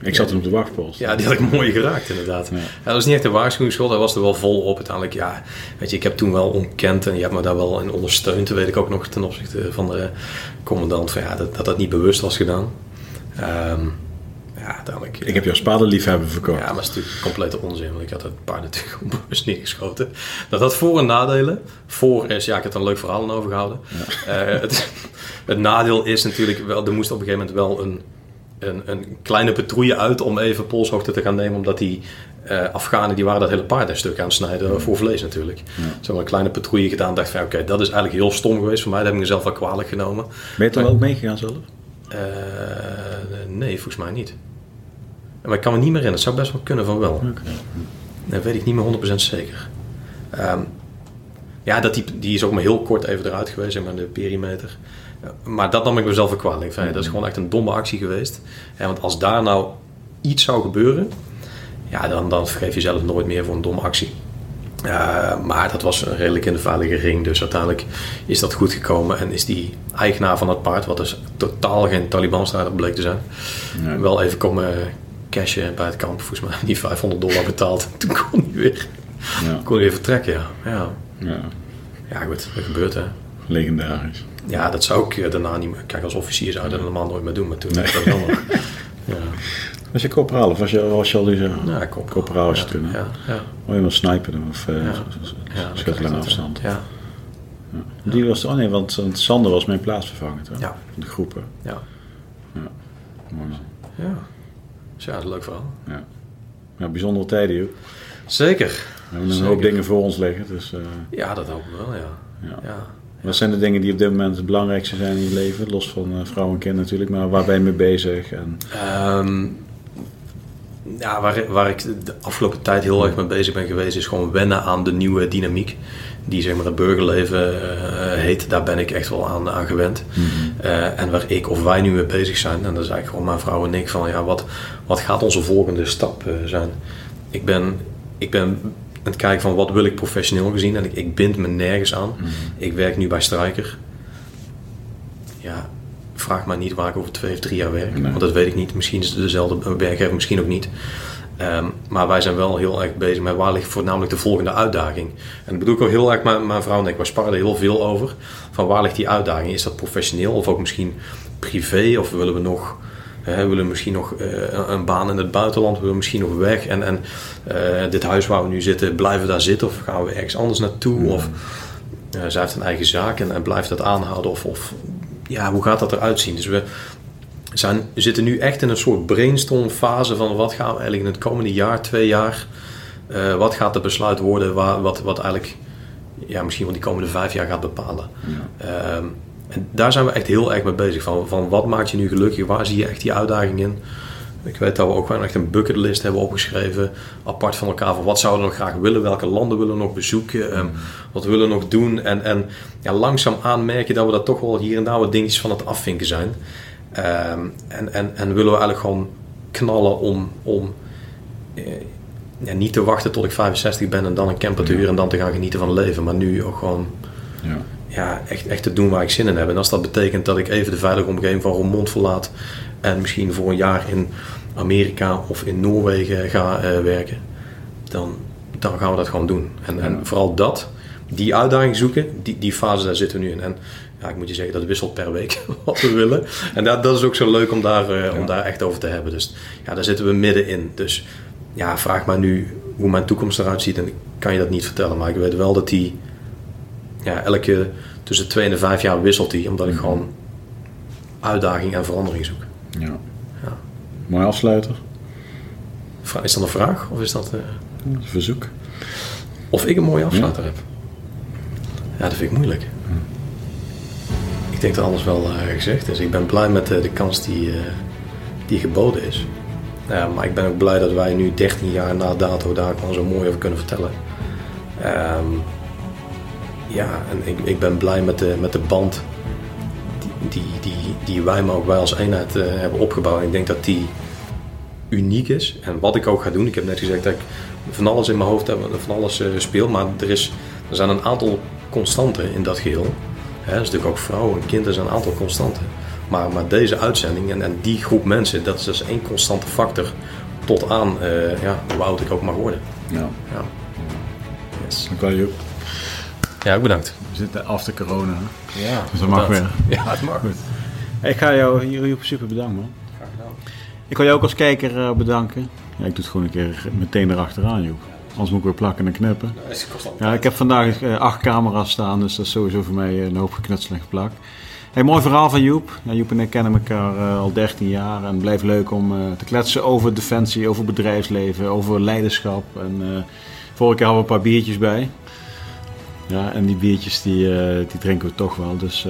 ik zat hem op de wachtpost. Ja, die had ik mooi geraakt inderdaad. Ja. dat was niet echt een waarschuwingsschot, hij was er wel vol op uiteindelijk. Ja, weet je, ik heb toen wel ontkend en je hebt me daar wel in ondersteund, weet ik ook nog ten opzichte van de commandant, van, ja, dat, dat dat niet bewust was gedaan. Um, ja, uiteindelijk, ik heb jouw spadenliefhebber verkocht. Ja, maar dat is natuurlijk complete onzin, want ik had het paard natuurlijk [LAUGHS] onbewust neergeschoten. Dat had voor- en nadelen. Voor is, ja, ik heb er een leuk verhaal aan overgehouden. Ja. Uh, het, het nadeel is natuurlijk wel, er moest op een gegeven moment wel een een, een kleine patrouille uit om even polshoogte te gaan nemen. Omdat die uh, Afghanen die waren dat hele paard een stuk aan het snijden voor vlees natuurlijk. Ja. Ze hebben een kleine patrouille gedaan. dacht van oké, dat is eigenlijk heel stom geweest voor mij. Dat heb ik mezelf wel kwalijk genomen. Ben je dan ook meegegaan zelf? Uh, nee, volgens mij niet. Maar ik kan me niet meer herinneren. Het zou best wel kunnen van wel. Okay. Dat weet ik niet meer 100% zeker. Um, ja, dat die, die is ook maar heel kort even eruit geweest, maar, de perimeter. Maar dat nam ik mezelf wel kwalijk. Dat is gewoon echt een domme actie geweest. want als daar nou iets zou gebeuren, ja, dan, dan vergeef je zelf nooit meer voor een domme actie. Uh, maar dat was redelijk in de veilige ring. Dus uiteindelijk is dat goed gekomen. En is die eigenaar van het paard, wat dus totaal geen Taliban-strijder bleek te zijn, wel even komen cashen bij het kamp. Volgens mij die 500 dollar betaald. Toen kon hij weer, ja. kon hij weer vertrekken. Ja. Ja. ja. ja, goed, dat gebeurt hè. Legendarisch. Ja, dat zou ik eh, daarna niet meer. Kijk, als officier zou je dat normaal nooit meer doen, maar toen nee. dat wel nog. [LAUGHS] Ja. Was je corporaal of was je, was je al die Ja, corporaal was je toen. Ja, ja. Oh, je was snipen of uh, ja, afstand. Ja. ja. Die was, oh nee, want, want Sander was mijn plaatsvervanger toch? Ja. Van de groepen. Ja. Ja. Mooi man. Ja. Dus ja, dat is een leuk verhaal. Ja. Ja, bijzondere tijden, joh. Zeker. We hebben een hoop dingen voor ons liggen, dus... Uh... Ja, dat hoop ik wel, ja. ja. Wat zijn de dingen die op dit moment het belangrijkste zijn in je leven? Los van uh, vrouw en kind natuurlijk, maar waar ben je mee bezig? En... Um, ja, waar, waar ik de afgelopen tijd heel erg mee bezig ben geweest, is gewoon wennen aan de nieuwe dynamiek. Die zeg maar het burgerleven uh, heet, daar ben ik echt wel aan, aan gewend. Mm -hmm. uh, en waar ik of wij nu mee bezig zijn, en dat is eigenlijk gewoon mijn vrouw en ik, van ja, wat, wat gaat onze volgende stap zijn? Ik ben, ik ben aan het kijken van wat wil ik professioneel gezien. En ik, ik bind me nergens aan. Mhm. Ik werk nu bij Stryker. Ja, vraag maar niet waar ik over twee of drie jaar werk. Want dat weet ik niet. Misschien is het dezelfde werkgever, misschien ook niet. Um, maar wij zijn wel heel erg bezig met waar ligt voornamelijk de volgende uitdaging. En dat bedoel ik ook heel erg, mijn, mijn vrouw en ik, we sparren er heel veel over. Van waar ligt die uitdaging? Is dat professioneel of ook misschien privé? Of willen we nog we willen misschien nog uh, een baan in het buitenland, we willen misschien nog weg. En, en uh, dit huis waar we nu zitten, blijven we daar zitten of gaan we ergens anders naartoe? Of uh, zij heeft een eigen zaak en, en blijft dat aanhouden? Of, of ja, hoe gaat dat eruit zien? Dus we, zijn, we zitten nu echt in een soort brainstorm fase van wat gaan we eigenlijk in het komende jaar, twee jaar, wat gaat het besluit worden, waar, wat, wat eigenlijk ja, misschien wel die komende vijf jaar gaat bepalen. Ja. Um, en daar zijn we echt heel erg mee bezig. Van, van wat maakt je nu gelukkig? Waar zie je echt die uitdaging in? Ik weet dat we ook gewoon echt een bucketlist hebben opgeschreven. Apart van elkaar. Van wat zouden we nog graag willen? Welke landen willen we nog bezoeken? Um, wat willen we nog doen? En, en ja, langzaamaan merk je dat we dat toch wel hier en daar wat dingetjes van het afvinken zijn. Um, en, en, en willen we eigenlijk gewoon knallen om, om eh, ja, niet te wachten tot ik 65 ben en dan een camper te huren en dan te gaan genieten van het leven. Maar nu ook gewoon ja ja, echt, echt te doen waar ik zin in heb. En als dat betekent dat ik even de veilige omgeving van Roermond verlaat en misschien voor een jaar in Amerika of in Noorwegen ga uh, werken, dan, dan gaan we dat gewoon doen. En, en vooral dat, die uitdaging zoeken, die, die fase daar zitten we nu in. En ja, ik moet je zeggen, dat wisselt per week [LAUGHS] wat we willen. En dat, dat is ook zo leuk om daar, uh, om daar echt over te hebben. Dus ja, daar zitten we middenin. Dus ja, vraag maar nu hoe mijn toekomst eruit ziet en ik kan je dat niet vertellen. Maar ik weet wel dat die ja, elke tussen twee en de vijf jaar wisselt die, omdat ik mhm. gewoon uitdaging en verandering zoek. Ja. ja. Mooi afsluiter. Is dat een vraag of is dat uh... een verzoek? Of ik een mooie afsluiter heb? Ja, dat vind ik moeilijk. Ik denk dat alles wel uh, gezegd is. Ik ben blij met uh, de kans die, die geboden is. Ja, maar ik ben ook blij dat wij nu 13 jaar na dato daar gewoon zo mooi over kunnen vertellen. Um, ja, en ik, ik ben blij met de, met de band die, die, die wij, maar ook wij als eenheid eh, hebben opgebouwd. Ik denk dat die uniek is. En wat ik ook ga doen, ik heb net gezegd dat ik van alles in mijn hoofd heb, van alles uh, speel, maar er, is, er zijn een aantal constanten in dat geheel. Hè, dat is natuurlijk ook vrouwen en kinderen zijn een aantal constanten. Maar, maar deze uitzending en, en die groep mensen, dat is dus één constante factor tot aan uh, ja, hoe oud ik ook mag worden. Ja. ja. Yes. Dank wel, Joep. Ja, ook bedankt. We zitten after corona. Ja, dus dat mag weer. Ja, het mag. Goed. Ik ga jou, Joep, super bedanken, man. Graag gedaan. Ik wil jou ook als kijker uh, bedanken. Ja, ik doe het gewoon een keer meteen erachteraan, Joep. Anders moet ik weer plakken en knippen. Ja, ik heb vandaag uh, acht camera's staan, dus dat is sowieso voor mij een hoop geknutsel en geplakt. Hey, mooi verhaal van Joep. Ja, Joep en ik kennen elkaar uh, al 13 jaar en het blijft leuk om uh, te kletsen over defensie, over bedrijfsleven, over leiderschap. En uh, vorige keer hadden we een paar biertjes bij. Ja, en die biertjes die, die drinken we toch wel. Dus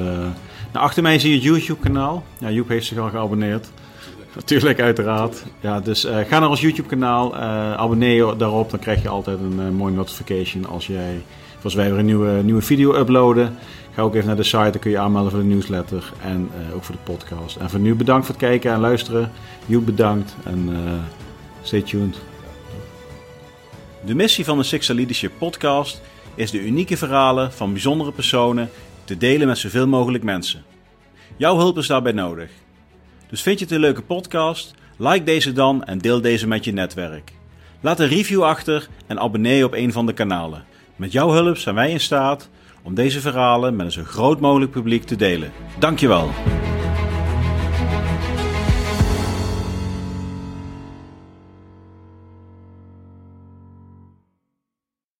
nou, achter mij zie je het YouTube kanaal. Ja, Joep heeft zich al geabonneerd. Natuurlijk, uiteraard. Ja, dus ga naar ons YouTube kanaal, abonneer je daarop, dan krijg je altijd een mooie notification als jij, als wij weer een nieuwe, nieuwe video uploaden. Ga ook even naar de site, dan kun je aanmelden voor de newsletter en ook voor de podcast. En voor nu bedankt voor het kijken en luisteren. Joep bedankt en stay tuned. De missie van de Sixer Leadership podcast is de unieke verhalen van bijzondere personen te delen met zoveel mogelijk mensen. Jouw hulp is daarbij nodig. Dus vind je het een leuke podcast? Like deze dan en deel deze met je netwerk. Laat een review achter en abonneer je op een van de kanalen. Met jouw hulp zijn wij in staat om deze verhalen met een zo groot mogelijk publiek te delen. Dankjewel.